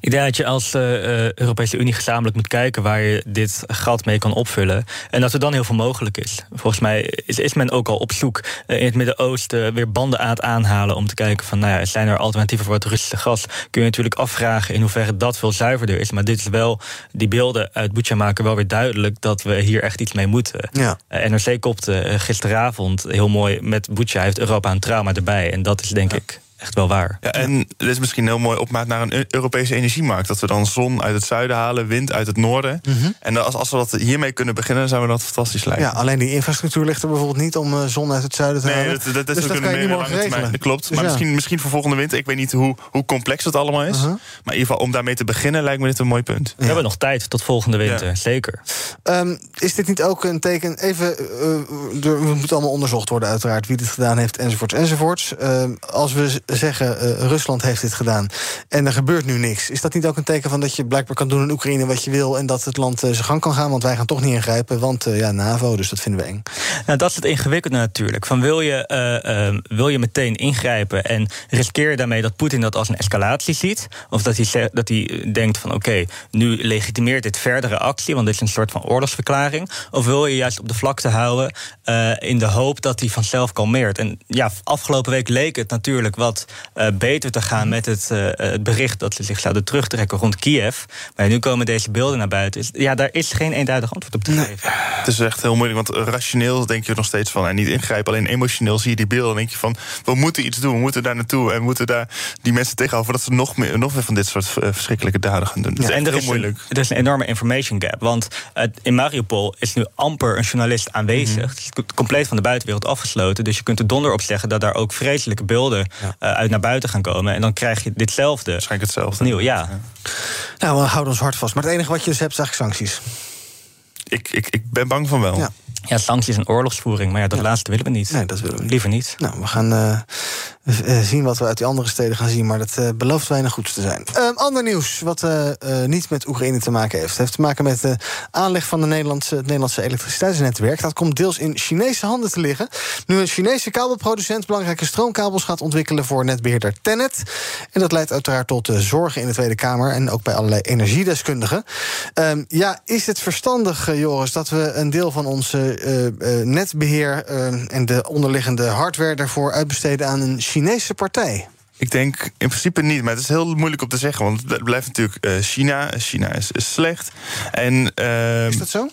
Ik denk dat je als eh, eh, Europese Unie gezamenlijk moet kijken waar je dit gat mee kan opvullen. En dat er dan heel veel mogelijk is. Volgens mij is, is men ook al op zoek eh, in het Midden-Oosten weer banden aan het aanhalen om te kijken van nou ja, zijn er alternatieven voor het Russische gas? Kun je natuurlijk afvragen in hoeverre dat veel zuiverder is. Maar dit is wel, die beelden uit Bucha maken wel weer duidelijk dat we hier echt iets mee moeten. Ja. NRC kopte gisteravond heel mooi met Bucha heeft Europa een trauma erbij. En dat is denk ik echt wel waar. Ja, en dit is misschien heel mooi opmaat naar een Eu- Europese energiemarkt. Dat we dan zon uit het zuiden halen, wind uit het noorden. En dan als, als we dat hiermee kunnen beginnen, dan zou we dat fantastisch lijken. Ja, alleen die infrastructuur ligt er bijvoorbeeld niet om eh, zon uit het zuiden te Nee, halen. dat, dat, dat, dus is dat ook kan je een niet meer morgen lange termijn. regelen. Dat klopt. Dus maar ja. misschien, misschien voor volgende winter. Ik weet niet hoe, hoe complex het allemaal is. Uh-huh. Maar in ieder geval, om daarmee te beginnen, lijkt me dit een mooi punt. We hebben nog tijd tot volgende winter, zeker. Ehm, is dit niet ook een teken... Even, eh, er we moeten allemaal onderzocht worden uiteraard... wie dit gedaan heeft, enzovoorts, enzovoorts. Ehm, als we zeggen, eh, Rusland heeft dit gedaan... en er gebeurt nu niks... is dat niet ook een teken van dat je blijkbaar kan doen in Oekraïne wat je wil... en dat het land eh, zijn gang kan gaan? Want wij gaan toch niet ingrijpen, want eh, ja, NAVO, dus dat vinden we eng. Nou, dat is het ingewikkelde natuurlijk. Van wil, je, wil je meteen ingrijpen en riskeer je daarmee dat Poetin dat als een escalatie ziet? Of dat hij, dat hij denkt van oké, nu legitimeert dit verdere actie, want dit is een soort van oorlogsverklaring. Of wil je juist op de vlakte houden in de hoop dat hij vanzelf kalmeert? En ja, afgelopen week leek het natuurlijk wat eh, beter te gaan met het, eh, het bericht dat ze zich zouden terugtrekken rond Kiev. Maar nu komen deze beelden naar buiten. Dus Ja, daar is geen eenduidig antwoord op te geven. Het is echt heel moeilijk, want rationeel denk je er nog steeds van... en niet ingrijpen, alleen emotioneel zie je die beelden... en denk je van, we moeten iets doen, we moeten daar naartoe... en we moeten daar die mensen tegenhouden... voordat ze nog meer, nog meer van dit soort eh, verschrikkelijke daden gaan doen. Het is echt en er heel is, moeilijk. Een, er is een enorme information gap. Want eh, in Mariupol is nu amper een journalist aanwezig. Mhm. Het is co- compleet van de buitenwereld afgesloten. Dus je kunt er donder op zeggen dat daar ook vreselijke beelden eh, uit naar buiten gaan komen. En dan krijg je ditzelfde. Waarschijnlijk hetzelfde. Nieuw, ja. Nou, we houden ons hart vast. Maar het enige wat je dus hebt, is eigenlijk sancties. Ik, ik, ik ben bang van wel. Ja. Ja, sancties en oorlogsvoering. Maar ja, dat laatste willen we niet. Nee, dat willen we niet. Liever niet. Nou, we gaan eh, eh, zien wat we uit die andere steden gaan zien. Maar dat eh, belooft weinig goeds te zijn. Ehm, ander nieuws wat eh, eh, niet met Oekraïne te maken heeft. Heeft te maken met de aanleg van de Nederlandse, het Nederlandse elektriciteitsnetwerk. Dat komt deels in Chinese handen te liggen. Nu een Chinese kabelproducent belangrijke stroomkabels gaat ontwikkelen voor netbeheerder Tennet. En dat leidt uiteraard tot eh, zorgen in de Tweede Kamer. En ook bij allerlei energiedeskundigen. Ehm, ja, is het verstandig, eh, Joris, dat we een deel van eh, eh, netbeheer eh, en de onderliggende hardware daarvoor uitbesteden aan een Chinese partij? Ik denk in principe niet, maar het is heel moeilijk om te zeggen. Want het blijft natuurlijk eh, China. China is, is slecht. En, is dat zo?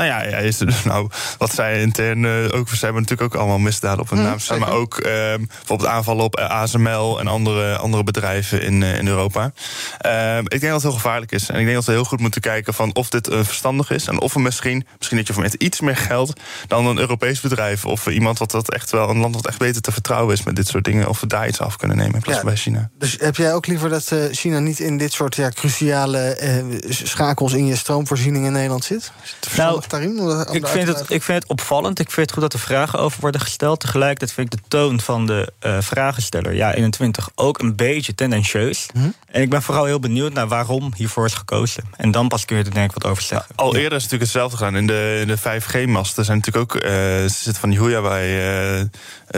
Nou ja, ja is er, nou, wat zij intern eh, ook... Ze hebben natuurlijk ook allemaal misdaden op hun Mm, naam staan. Maar ook eh, bijvoorbeeld aanvallen op eh, ASML... en andere, andere bedrijven in, eh, in Europa. Eh, ik denk dat het heel gevaarlijk is. En ik denk dat we heel goed moeten kijken van of dit verstandig is... en of we misschien, misschien dat je voor met iets meer geld... dan een Europees bedrijf of iemand wat dat echt wel... een land wat echt beter te vertrouwen is met dit soort dingen... of we daar iets af kunnen nemen in plaats Ja. van bij China. Dus heb jij ook liever dat China niet in dit soort ja, cruciale eh, schakels in je stroomvoorziening in Nederland zit? Is Ik vind, het, ik vind het opvallend. Ik vind het goed dat er vragen over worden gesteld. Tegelijkertijd vind ik de toon van de eh, vragensteller, ja, 21, ook een beetje tendentieus. Mhm. En ik ben vooral heel benieuwd naar waarom hiervoor is gekozen. En dan pas kun je er denk ik wat over zeggen. Al eerder is het natuurlijk hetzelfde gedaan. In de, in de 5G-masten zijn natuurlijk ook. eh er zitten van die Huawei eh, eh,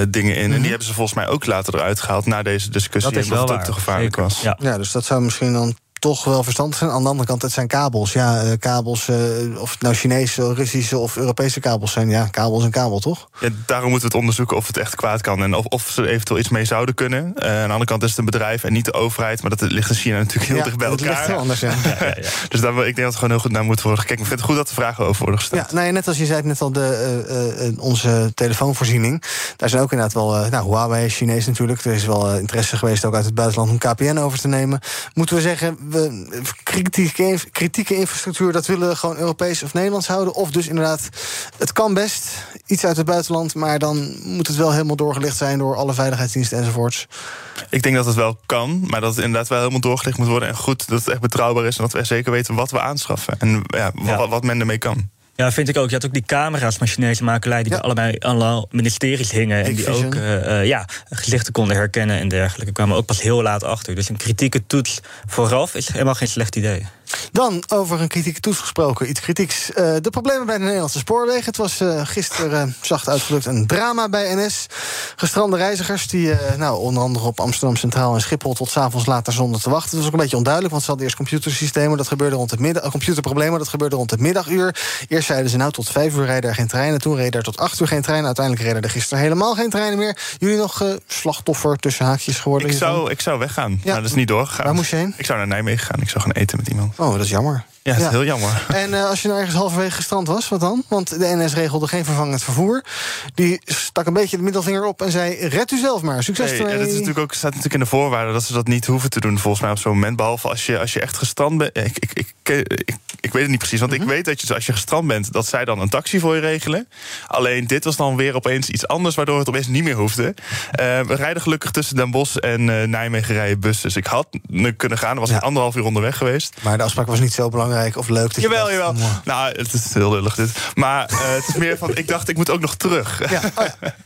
dingen in. En die hebben ze volgens mij ook later eruit gehaald na deze discussie. Mhm. Dat is wel het ook te gevaarlijk zeker. was. Ja. Ja, dus dat zou misschien dan toch wel verstandig zijn. Aan de andere kant, het zijn kabels. Ja, eh, kabels, eh, of het nou Chinese, Russische of Europese kabels zijn. Ja, kabel is een kabel, toch? Ja, daarom moeten we het onderzoeken of het echt kwaad kan. En of, of ze eventueel iets mee zouden kunnen. Eh, aan de andere kant is het een bedrijf en niet de overheid. Maar dat ligt in China natuurlijk heel Ja, dicht bij dat elkaar. ligt heel anders, ja. dus daar, wil- ik denk dat er gewoon heel goed naar moet worden gekeken. Ik vind het goed dat de vragen over worden gesteld. Ja, nou ja, net als je zei het net al, de, onze telefoonvoorziening. Daar zijn ook inderdaad wel, nou, Huawei is Chinees natuurlijk. Er is wel interesse geweest ook uit het buitenland om KPN over te nemen. Moeten we zeggen, we, kritieke, kritieke infrastructuur, dat willen we gewoon Europees of Nederlands houden? Of dus inderdaad, het kan best, iets uit het buitenland, maar dan moet het wel helemaal doorgelicht zijn door alle veiligheidsdiensten enzovoorts. Ik denk dat het wel kan, maar dat het inderdaad wel helemaal doorgelicht moet worden. En goed dat het echt betrouwbaar is en dat we zeker weten wat we aanschaffen. En ja, wa- Wat, men ermee kan. Ja, vind ik ook. Je had ook die camera's van Chinese makelij... die bij allebei alle ministeries hingen... en die ook eh, eh, ja, gezichten konden herkennen en dergelijke. Kwamen ook pas heel laat achter. Dus een kritieke toets vooraf is helemaal geen slecht idee. Dan over een kritieke toets gesproken. Iets kritieks. Eh, de problemen bij de Nederlandse spoorwegen. Het was eh, gisteren eh, zacht uitgedrukt een drama bij NS. Gestrande reizigers die nou, onder andere op Amsterdam Centraal en Schiphol tot 's avonds later zonder te wachten. Het was ook een beetje onduidelijk, want ze hadden eerst computersystemen. Dat gebeurde rond het middag, computerproblemen. Dat gebeurde rond het middaguur. Eerst zeiden ze nou tot vijf uur rijden er geen treinen. Toen reden er tot acht uur geen treinen. Uiteindelijk reden er gisteren helemaal geen treinen meer. Jullie nog slachtoffer tussen haakjes geworden? Ik hiervan? zou, ik zou weggaan, maar dat is niet doorgegaan. Waar moest je heen? Ik zou naar Nijmegen gaan. Ik zou gaan eten met iemand. Oh, dat is jammer. Ja, dat is heel jammer. En eh, als je nou ergens halverwege gestrand was, wat dan? Want de NS regelde geen vervangend vervoer. Die stak een beetje de middelvinger op en zei: red u zelf maar. Succes Nee, ermee. en dat is natuurlijk ook, staat natuurlijk in de voorwaarden dat ze dat niet hoeven te doen, volgens mij op zo'n moment. Behalve als je, als je echt gestrand bent. Ik, ik, ik, ik, ik weet het niet precies, want Mhm. ik weet dat je, als je gestrand bent, dat zij dan een taxi voor je regelen. Alleen dit was dan weer opeens iets anders, waardoor het opeens niet meer hoefde. Eh, we rijden gelukkig tussen Den Bosch en eh, Nijmegen rijden bus. Dus ik had kunnen gaan. Was ik anderhalf uur onderweg geweest. Maar de afspraak was niet zo belangrijk of leuk. Dat je Jawel, dacht, jawel. "Mwah." Nou, het is heel lullig dit. Maar eh, het is meer van, ik dacht, ik moet ook nog terug. oh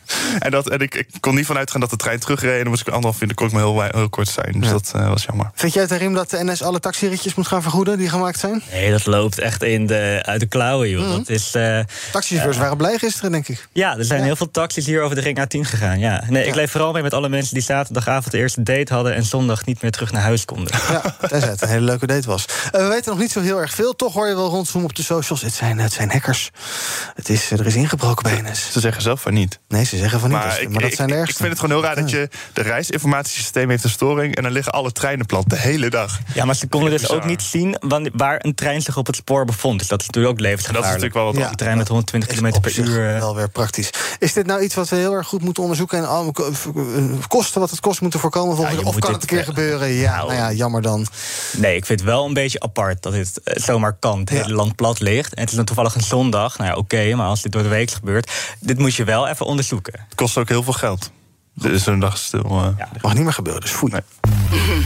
en dat, en ik, ik kon niet vanuit gaan dat de trein terugreed. En dan moest ik anderhalf uur, dan kon ik maar heel, heel kort zijn. Dus dat eh, was jammer. Vind jij, Tarim, dat de NS alle taxiritjes moet gaan vergoeden die gemaakt zijn? Nee, dat loopt echt in de, uit de klauwen, joh. Mhm. Dat is, eh, Taxichauffeurs waren blij gisteren, denk ik. Ja, er zijn heel veel taxis hier over de ring A10 gegaan. Ja. Nee, ik Ja. leef vooral mee met alle mensen die zaterdagavond de eerste date hadden... en zondag niet meer terug naar huis konden. Ja, tenzij het een hele leuke date was. We weten nog niet zo heel erg veel. Toch hoor je wel rondzoomen op de socials. Het zijn, het zijn hackers. Het is, er is ingebroken bij NS. Ze zeggen zelf van niet. Nee, ze zeggen van niet. Maar, ik, maar dat ik- zijn de ik, vind het gewoon heel raar dat je... de reisinformatiesysteem heeft een storing... en dan liggen alle treinen plat de hele dag. Ja, maar ze konden dus Bizar. ook niet zien wanneer- waar een trein zich op het spoor bevond. Dus dat is natuurlijk ook levensgevaarlijk. Dat is natuurlijk wel wat Een trein met 120 km per uur. eh, Wel weer praktisch. Is dit nou iets wat we heel erg goed moeten onderzoeken... en eh, kosten wat het kost moeten voorkomen? volgens je? of kan het een keer eh, gebeuren? Ja, nou ja, jammer dan. Nee, ik vind het wel een beetje apart dat dit eh, zomaar kan. Het hele land plat ligt. En het is dan toevallig een zondag. Nou ja, oké, maar als dit door de week gebeurt... dit moet je wel even onderzoeken. Het kost ook heel veel geld. Dus zo'n dag stil. eh. Mag niet meer gebeuren, dus foei. Bij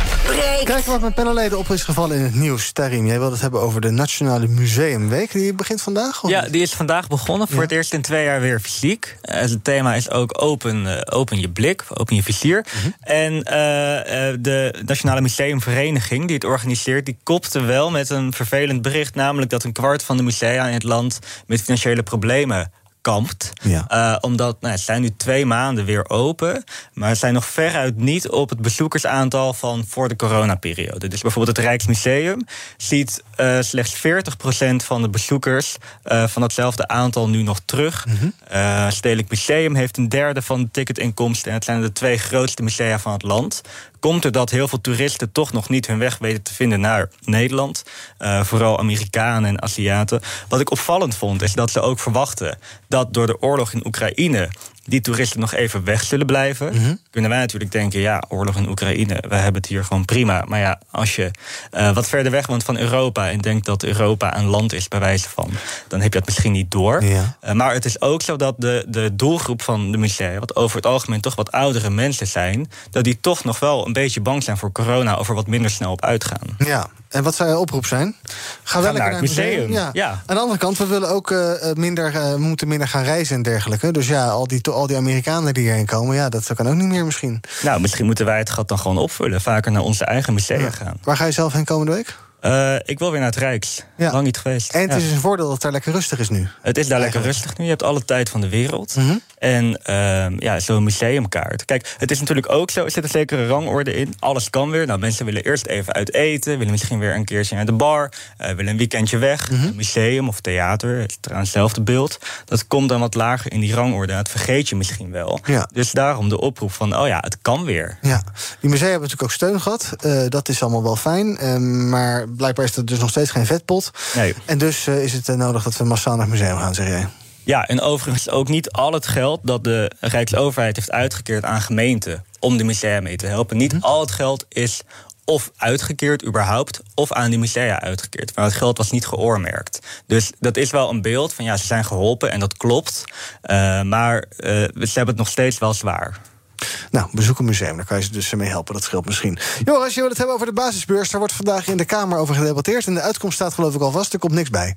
breekt. Kijk wat met panelleden op is gevallen in het nieuws. Tarim, jij wilde het hebben over de Nationale Museumweek. Die begint vandaag? of Ja, niet? die is vandaag begonnen. Voor het eerst in twee jaar weer fysiek. Eh, het thema is ook open, eh, open je blik, open je vizier. En eh, eh, de Nationale Museumvereniging die het organiseert... die kopte wel met een vervelend bericht... namelijk dat een kwart van de musea in het land... met financiële problemen kampt. Ja. Eh, omdat nou, ze zijn nu twee maanden weer open, maar ze zijn nog veruit niet op het bezoekersaantal van voor de coronaperiode. Dus bijvoorbeeld het Rijksmuseum ziet eh, slechts 40% van de bezoekers eh, van datzelfde aantal nu nog terug. Eh, Stedelijk Museum heeft een derde van de ticketinkomsten en het zijn de twee grootste musea van het land. Komt er dat heel veel toeristen toch nog niet hun weg weten te vinden naar Nederland. Eh, vooral Amerikanen en Aziaten. Wat ik opvallend vond, is dat ze ook verwachten dat door de oorlog in Oekraïne die toeristen nog even weg zullen blijven. Kunnen wij natuurlijk denken, ja, oorlog in Oekraïne, we hebben het hier gewoon prima. Maar ja, als je eh, wat verder weg woont van Europa en denkt dat Europa een land is bij wijze van, dan heb je dat misschien niet door. Ja. Eh, maar het is ook zo dat de, de doelgroep van de musea, wat over het algemeen toch wat oudere mensen zijn, dat die toch nog wel een beetje bang zijn voor corona of er wat minder snel op uitgaan. Ja, En wat zou je oproep zijn? Ga wel naar het museum. Ja. Ja. Aan de andere kant, we willen ook eh, eh, minder, eh, moeten minder gaan reizen en dergelijke. Dus ja, al die, al die Amerikanen die hierheen komen, ja, dat kan ook niet meer misschien. Nou, misschien moeten wij het gat dan gewoon opvullen. Vaker naar onze eigen musea gaan. Waar ga je zelf heen komende week? Ik wil weer naar het Rijks. Lang niet geweest. En het is Ja. een voordeel dat het daar lekker rustig is nu. Het is daar lekker rustig nu. Je hebt alle tijd van de wereld. Mhm. En ehm, ja, zo'n museumkaart. Kijk, het is natuurlijk ook zo, er zit een zekere rangorde in. Alles kan weer. Nou, mensen willen eerst even uit eten. Willen misschien weer een keertje naar de bar. eh, willen een weekendje weg. Mhm. Museum of theater. Het is trouwens hetzelfde beeld. Dat komt dan wat lager in die rangorde. Dat vergeet je misschien wel. Ja. Dus daarom de oproep van, oh ja, het kan weer. Ja, die musea hebben natuurlijk ook steun gehad. Eh, dat is allemaal wel fijn. Ehm, maar blijkbaar is er dus nog steeds geen vetpot. Nee. En dus eh, is het nodig dat we massaal naar het museum gaan, zeg jij. Ja, en overigens ook niet al het geld dat de Rijksoverheid heeft uitgekeerd aan gemeenten om de musea mee te helpen. Niet Mhm. al het geld is of uitgekeerd überhaupt, of aan die musea uitgekeerd. Maar het geld was niet geoormerkt. Dus dat is wel een beeld van ja, ze zijn geholpen en dat klopt. Eh, maar eh, ze hebben het nog steeds wel zwaar. Nou, bezoek een museum, daar kan je ze dus mee helpen. Dat scheelt misschien. Joris, je wil het hebben over de basisbeurs. Daar wordt vandaag in de Kamer over gedebatteerd. En de uitkomst staat geloof ik al vast. Er komt niks bij.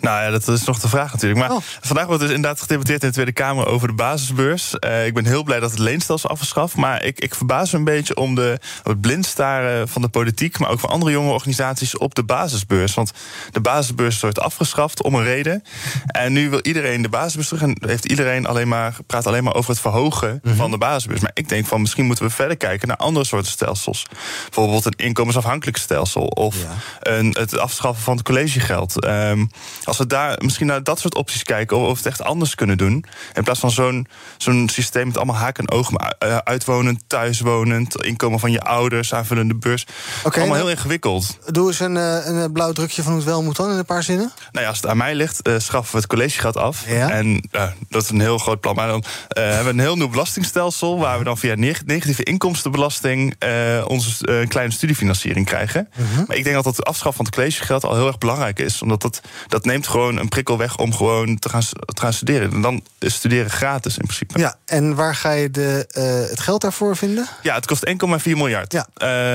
Nou ja, dat is nog de vraag natuurlijk. Maar vandaag wordt dus inderdaad gedebatteerd in de Tweede Kamer over de basisbeurs. Eh, ik ben heel blij dat het leenstelsel afgeschaft. Maar ik, ik verbaas me een beetje om, de, het blindstaren van de politiek... maar ook van andere jonge organisaties op de basisbeurs. Want de basisbeurs wordt afgeschaft om een reden. En nu wil iedereen de basisbeurs terug... en heeft iedereen alleen maar, praat alleen maar over het verhogen van de basisbeurs. Maar ik denk van misschien moeten we verder kijken naar andere soorten stelsels. Bijvoorbeeld een inkomensafhankelijk stelsel... of een, het afschaffen van het collegegeld. Ehm, als we daar misschien naar dat soort opties kijken... of we het echt anders kunnen doen... in plaats van zo'n zo'n systeem met allemaal haken en ogen... maar, eh, uitwonend, thuiswonend, inkomen van je ouders... aanvullende beurs. allemaal heel ingewikkeld. Doe eens een, eh, een blauw drukje van hoe het wel moet dan in een paar zinnen. Nou ja, als het aan mij ligt, eh, schaffen we het collegegeld af. En eh, dat is een heel groot plan. Maar dan eh, hebben we een heel nieuw belastingstelsel... waar we dan via neg- negatieve inkomstenbelasting... eh, onze eh, kleine studiefinanciering krijgen. Maar ik denk dat het afschaffen van het collegegeld al heel erg belangrijk is. Omdat dat, dat neemt gewoon een prikkel weg om gewoon te gaan, te gaan studeren. En dan is studeren gratis in principe. Ja, en waar ga je de, eh, het geld daarvoor vinden? Ja, het kost 1,4 miljard. Ja.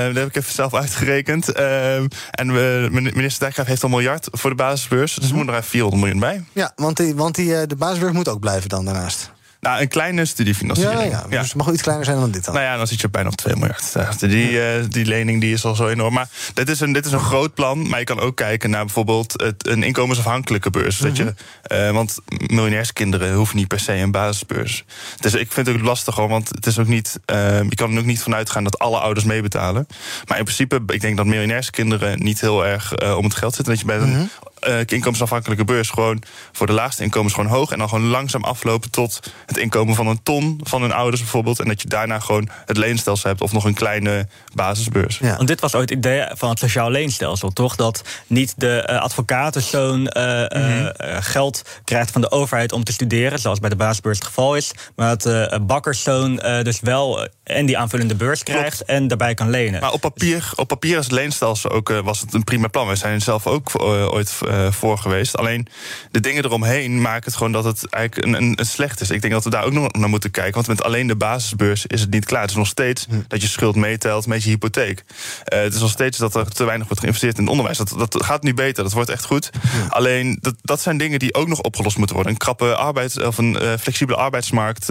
Dat heb ik even zelf uitgerekend. En we, minister Dijkgraaf heeft al een miljard voor de basisbeurs. Dus er moet er even 400 miljoen bij. Ja, want, die, want die, de basisbeurs moet ook blijven dan daarnaast. Nou, een kleine studiefinanciering. Ja, ja, dus het mag wel iets kleiner zijn dan dit dan. Nou ja, dan zit je bijna op 2 miljard. Ja, Die, eh, die lening die is al zo enorm. Maar dit is, een, dit is een groot plan. Maar je kan ook kijken naar bijvoorbeeld het, een inkomensafhankelijke beurs. dat je, eh, want miljonairskinderen hoeven niet per se een basisbeurs. Dus ik vind het ook lastig hoor. Want het is ook niet, eh, je kan er ook niet vanuit gaan dat alle ouders meebetalen. Maar in principe, ik denk dat miljonairskinderen niet heel erg om het geld zitten. Dat je bij een eh, inkomensafhankelijke beurs gewoon voor de laagste inkomens gewoon hoog. En dan gewoon langzaam aflopen tot het inkomen van een ton van hun ouders bijvoorbeeld. En dat je daarna gewoon het leenstelsel hebt of nog een kleine basisbeurs. Want dit was ooit het idee van het sociaal leenstelsel, toch? Dat niet de eh, advocatenzoon eh, eh, eh, geld krijgt van de overheid om te studeren, zoals bij de basisbeurs het geval is. Maar dat de bakkerszoon eh, dus wel en die aanvullende beurs krijgt en daarbij kan lenen. Maar op papier, op papier als leenstelsel ook, was het een prima plan. We zijn zelf ook ooit eh, voor geweest. Alleen de dingen eromheen maken het gewoon dat het eigenlijk een, een, een slecht is. Ik denk dat we daar ook nog naar moeten kijken. Want met alleen de basisbeurs is het niet klaar. Het is nog steeds dat je schuld meetelt met je hypotheek. Eh, het is nog steeds dat er te weinig wordt geïnvesteerd in het onderwijs. Dat, dat gaat nu beter, dat wordt echt goed. Alleen dat, dat zijn dingen die ook nog opgelost moeten worden. Een krappe arbeids, of een eh, flexibele arbeidsmarkt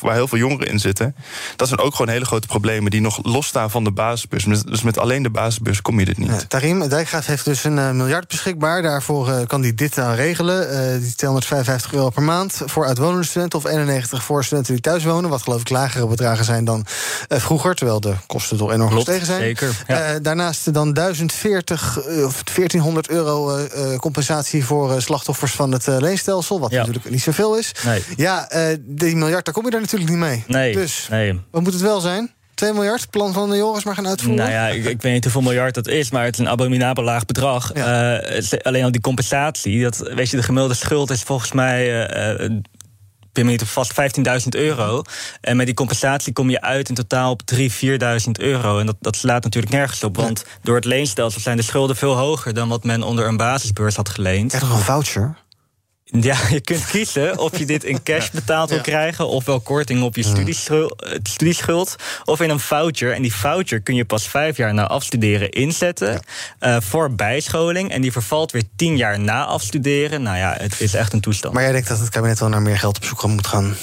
waar heel veel jongeren in zitten. Dat zijn ook gewoon hele grote problemen die nog losstaan van de basisbeurs. Dus- Dus met alleen de basisbeurs kom je dit niet. Ja, Tarim Dijkgraaf heeft dus een miljard beschikbaar. Daarvoor eh, kan hij dit aan regelen. Eh, die 255 euro per maand voor uitwonende studenten... of 91 voor studenten die thuis wonen. Wat geloof ik lagere bedragen zijn dan eh, vroeger... terwijl de kosten toch enorm gestegen zijn. zeker, ja. Daarnaast dan 1040 eh, of 1400 euro compensatie... voor slachtoffers van het leenstelsel. Wat natuurlijk niet zoveel is. Nee. Ja, die miljard, daar kom je daar natuurlijk niet mee. Nee, Dus nee. wat moet het wel zijn? 2 miljard, plan van de Joris maar gaan uitvoeren? Nou ja, ik, ik weet niet hoeveel miljard dat is, maar het is een abominabel laag bedrag. Eh, alleen al die compensatie, dat, weet je, de gemiddelde schuld is volgens mij. eh, eh, ik ben me niet op vast 15.000 euro. En met die compensatie kom je uit in totaal op 3.000, 4.000 euro. En dat, dat slaat natuurlijk nergens op. Want door het leenstelsel zijn de schulden veel hoger dan wat men onder een basisbeurs had geleend. Krijg nog een voucher? Ja, je kunt kiezen of je dit in cash betaald wil krijgen... of wel korting op je studieschuld, eh, studieschuld... of in een voucher. En die voucher kun je pas vijf jaar na afstuderen inzetten... eh, voor bijscholing. En die vervalt weer tien jaar na afstuderen. Nou ja, het is echt een toestand. Maar jij denkt dat het kabinet wel naar meer geld op zoek moet gaan?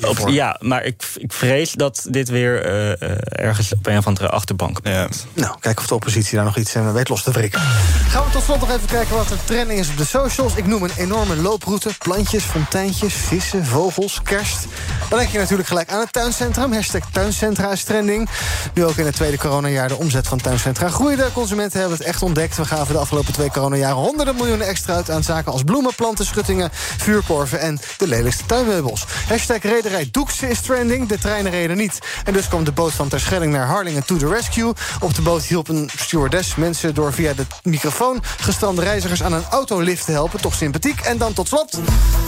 Op- ja, maar ik, ik vrees dat dit weer eh, eh, ergens op een of andere achterbank komt. Nou, kijken of de oppositie daar nog iets eh, weet los te wrikken. Gaan we tot slot nog even kijken wat er trending is op de socials. Ik noem een enorme looproute. Plantjes, fonteintjes, vissen, vogels, kerst. Dan denk je natuurlijk gelijk aan het tuincentrum. Hashtag tuincentra is trending. Nu ook in het tweede coronajaar de omzet van tuincentra groeide. Consumenten hebben het echt ontdekt. We gaven de afgelopen twee coronajaren honderden miljoenen extra uit... aan zaken als bloemen, planten, schuttingen, vuurkorven... en de lelijkste tuinmeubels. Hashtag rederij Doekse is trending. De treinen reden niet. En dus kwam de boot van Terschelling naar Harlingen to the rescue. Op de boot hielp een stewardess mensen door via de microfoon... gestrande reizigers aan een autolift te helpen. Toch sympathiek. En dan tot slot...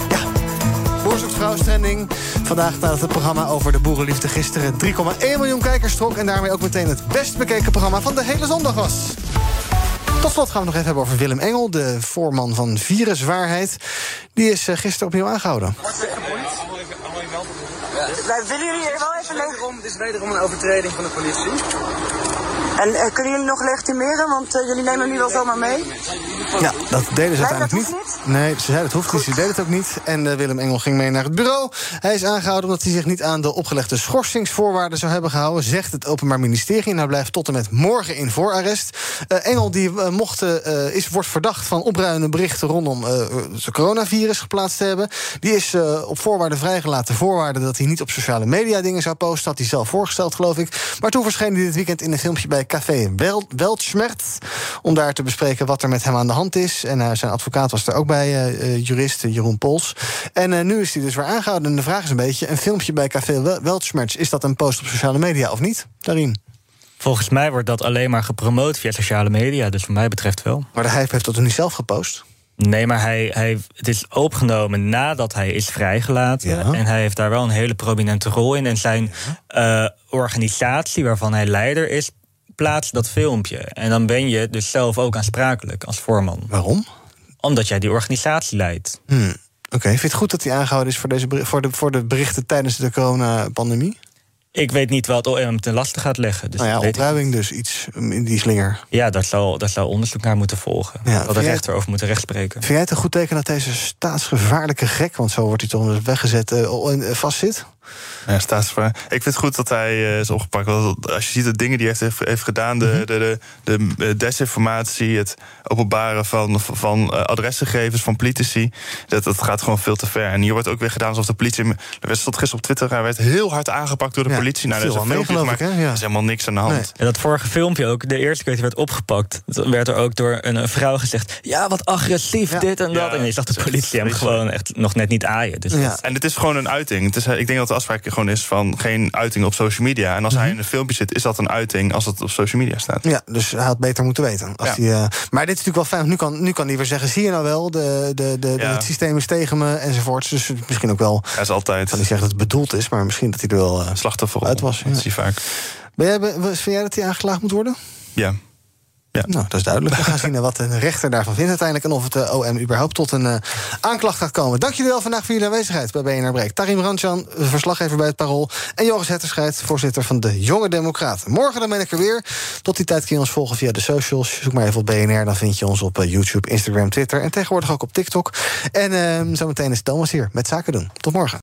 Ja, trending. Vandaag nadat het programma over de boerenliefde gisteren 3,1 miljoen kijkers trok... en daarmee ook meteen het best bekeken programma van de hele zondag was. Tot slot gaan we nog even hebben over Willem Engel, de voorman van Viruswaarheid. Die is eh, gisteren opnieuw aangehouden. Wij willen jullie er wel even Het is wederom een overtreding van de politie. En eh, kunnen jullie nog legitimeren? Want eh, jullie nemen hem nu wel zomaar mee. Ja, dat deden ze uiteindelijk niet. Nee, ze zei dat hoeft niet, ze deden het ook niet. En eh, Willem Engel ging mee naar het bureau. Hij is aangehouden omdat hij zich niet aan de opgelegde schorsingsvoorwaarden zou hebben gehouden, zegt het Openbaar Ministerie. En hij blijft tot en met morgen in voorarrest. Engel die mocht, is, wordt verdacht van opruimende berichten rondom het coronavirus geplaatst te hebben. Die is op voorwaarden vrijgelaten. Voorwaarden dat hij niet op sociale media dingen zou posten. Had hij zelf voorgesteld, geloof ik. Maar toen verscheen hij dit weekend in een filmpje bij Café Wel Weltschmerz. Om daar te bespreken wat er met hem aan de hand is. En eh, zijn advocaat was er ook bij, eh, jurist Jeroen Pols. En nu is hij dus weer aangehouden. En de vraag is een beetje: een filmpje bij Café Wel- Weltschmerz, is dat een post op sociale media of niet? Daarin. Volgens mij wordt dat alleen maar gepromoot via sociale media. Dus wat mij betreft wel. Maar hij heeft dat toch niet zelf gepost? Nee, maar hij, hij, het is opgenomen nadat hij is vrijgelaten. En hij heeft daar wel een hele prominente rol in. En zijn organisatie, waarvan hij leider is, plaatst dat filmpje. En dan ben je dus zelf ook aansprakelijk als voorman. Waarom? Omdat jij die organisatie leidt. Hmm. Oké, vind je het goed dat hij aangehouden is voor, deze, voor, de, voor de berichten tijdens de coronapandemie? Ik weet niet wat OM hem ten laste gaat leggen. Dus nou ja, opruiming dus, iets um, in die slinger. Ja, daar zou, daar zou onderzoek naar moeten volgen. Ja, dat de rechter over moeten rechtspreken. Vind jij het een goed teken dat deze staatsgevaarlijke gek... want zo wordt hij toch weggezet, eh, vastzit? Ja, staatsgevaar. Ik vind het goed dat hij eh, is opgepakt. Want als je ziet de dingen die hij heeft, heeft gedaan, de, Mhm. de, de, de desinformatie, het openbaren van, van eh, adresgegevens van politici, dat, dat gaat gewoon veel te ver. En hier wordt ook weer gedaan alsof de politie. Er werd- stond gisteren op Twitter, hij werd heel hard aangepakt door de Ja, politie. Nou, daar is een filmpje hè? Ja. Er is helemaal niks aan de hand. En dat vorige filmpje ook, de eerste keer dat hij werd opgepakt, werd er ook door een, een vrouw gezegd: Ja, wat agressief, dit en dat. en je zag de politie hem gewoon echt nog net niet aaien. Dus dat- En het is gewoon een uiting. Het is, ik denk dat de afspraak gewoon is van geen uiting op social media. En als hij in een filmpje zit, is dat een uiting als het op social media staat. Ja, dus hij had beter moeten weten. Als Ja. hij, eh, maar dit is natuurlijk wel fijn. Nu kan, nu kan hij weer zeggen: zie je nou wel, de, de, de, Ja. het systeem is tegen me enzovoorts. Dus misschien ook wel. Hij is altijd. kan niet zeggen dat het bedoeld is, maar misschien dat hij er wel uh, slachtoffer uit was. Dat je vaak. Ben jij, vind jij dat hij aangeklaagd moet worden? Ja. Ja. Nou, dat is duidelijk. We gaan zien eh, wat de rechter daarvan vindt uiteindelijk... en of het eh, OM überhaupt tot een eh, aanklacht gaat komen. Dank jullie wel vandaag voor jullie aanwezigheid bij BNR Breek. Tarim Ranjan, verslaggever bij het Parool... en Joris Hetterscheid, voorzitter van de Jonge Democraten. Morgen dan ben ik er weer. Tot die tijd kun je ons volgen via de socials. Zoek maar even op BNR, dan vind je ons op YouTube, Instagram, Twitter... en tegenwoordig ook op TikTok. En eh, zometeen is Thomas hier met Zaken doen. Tot morgen.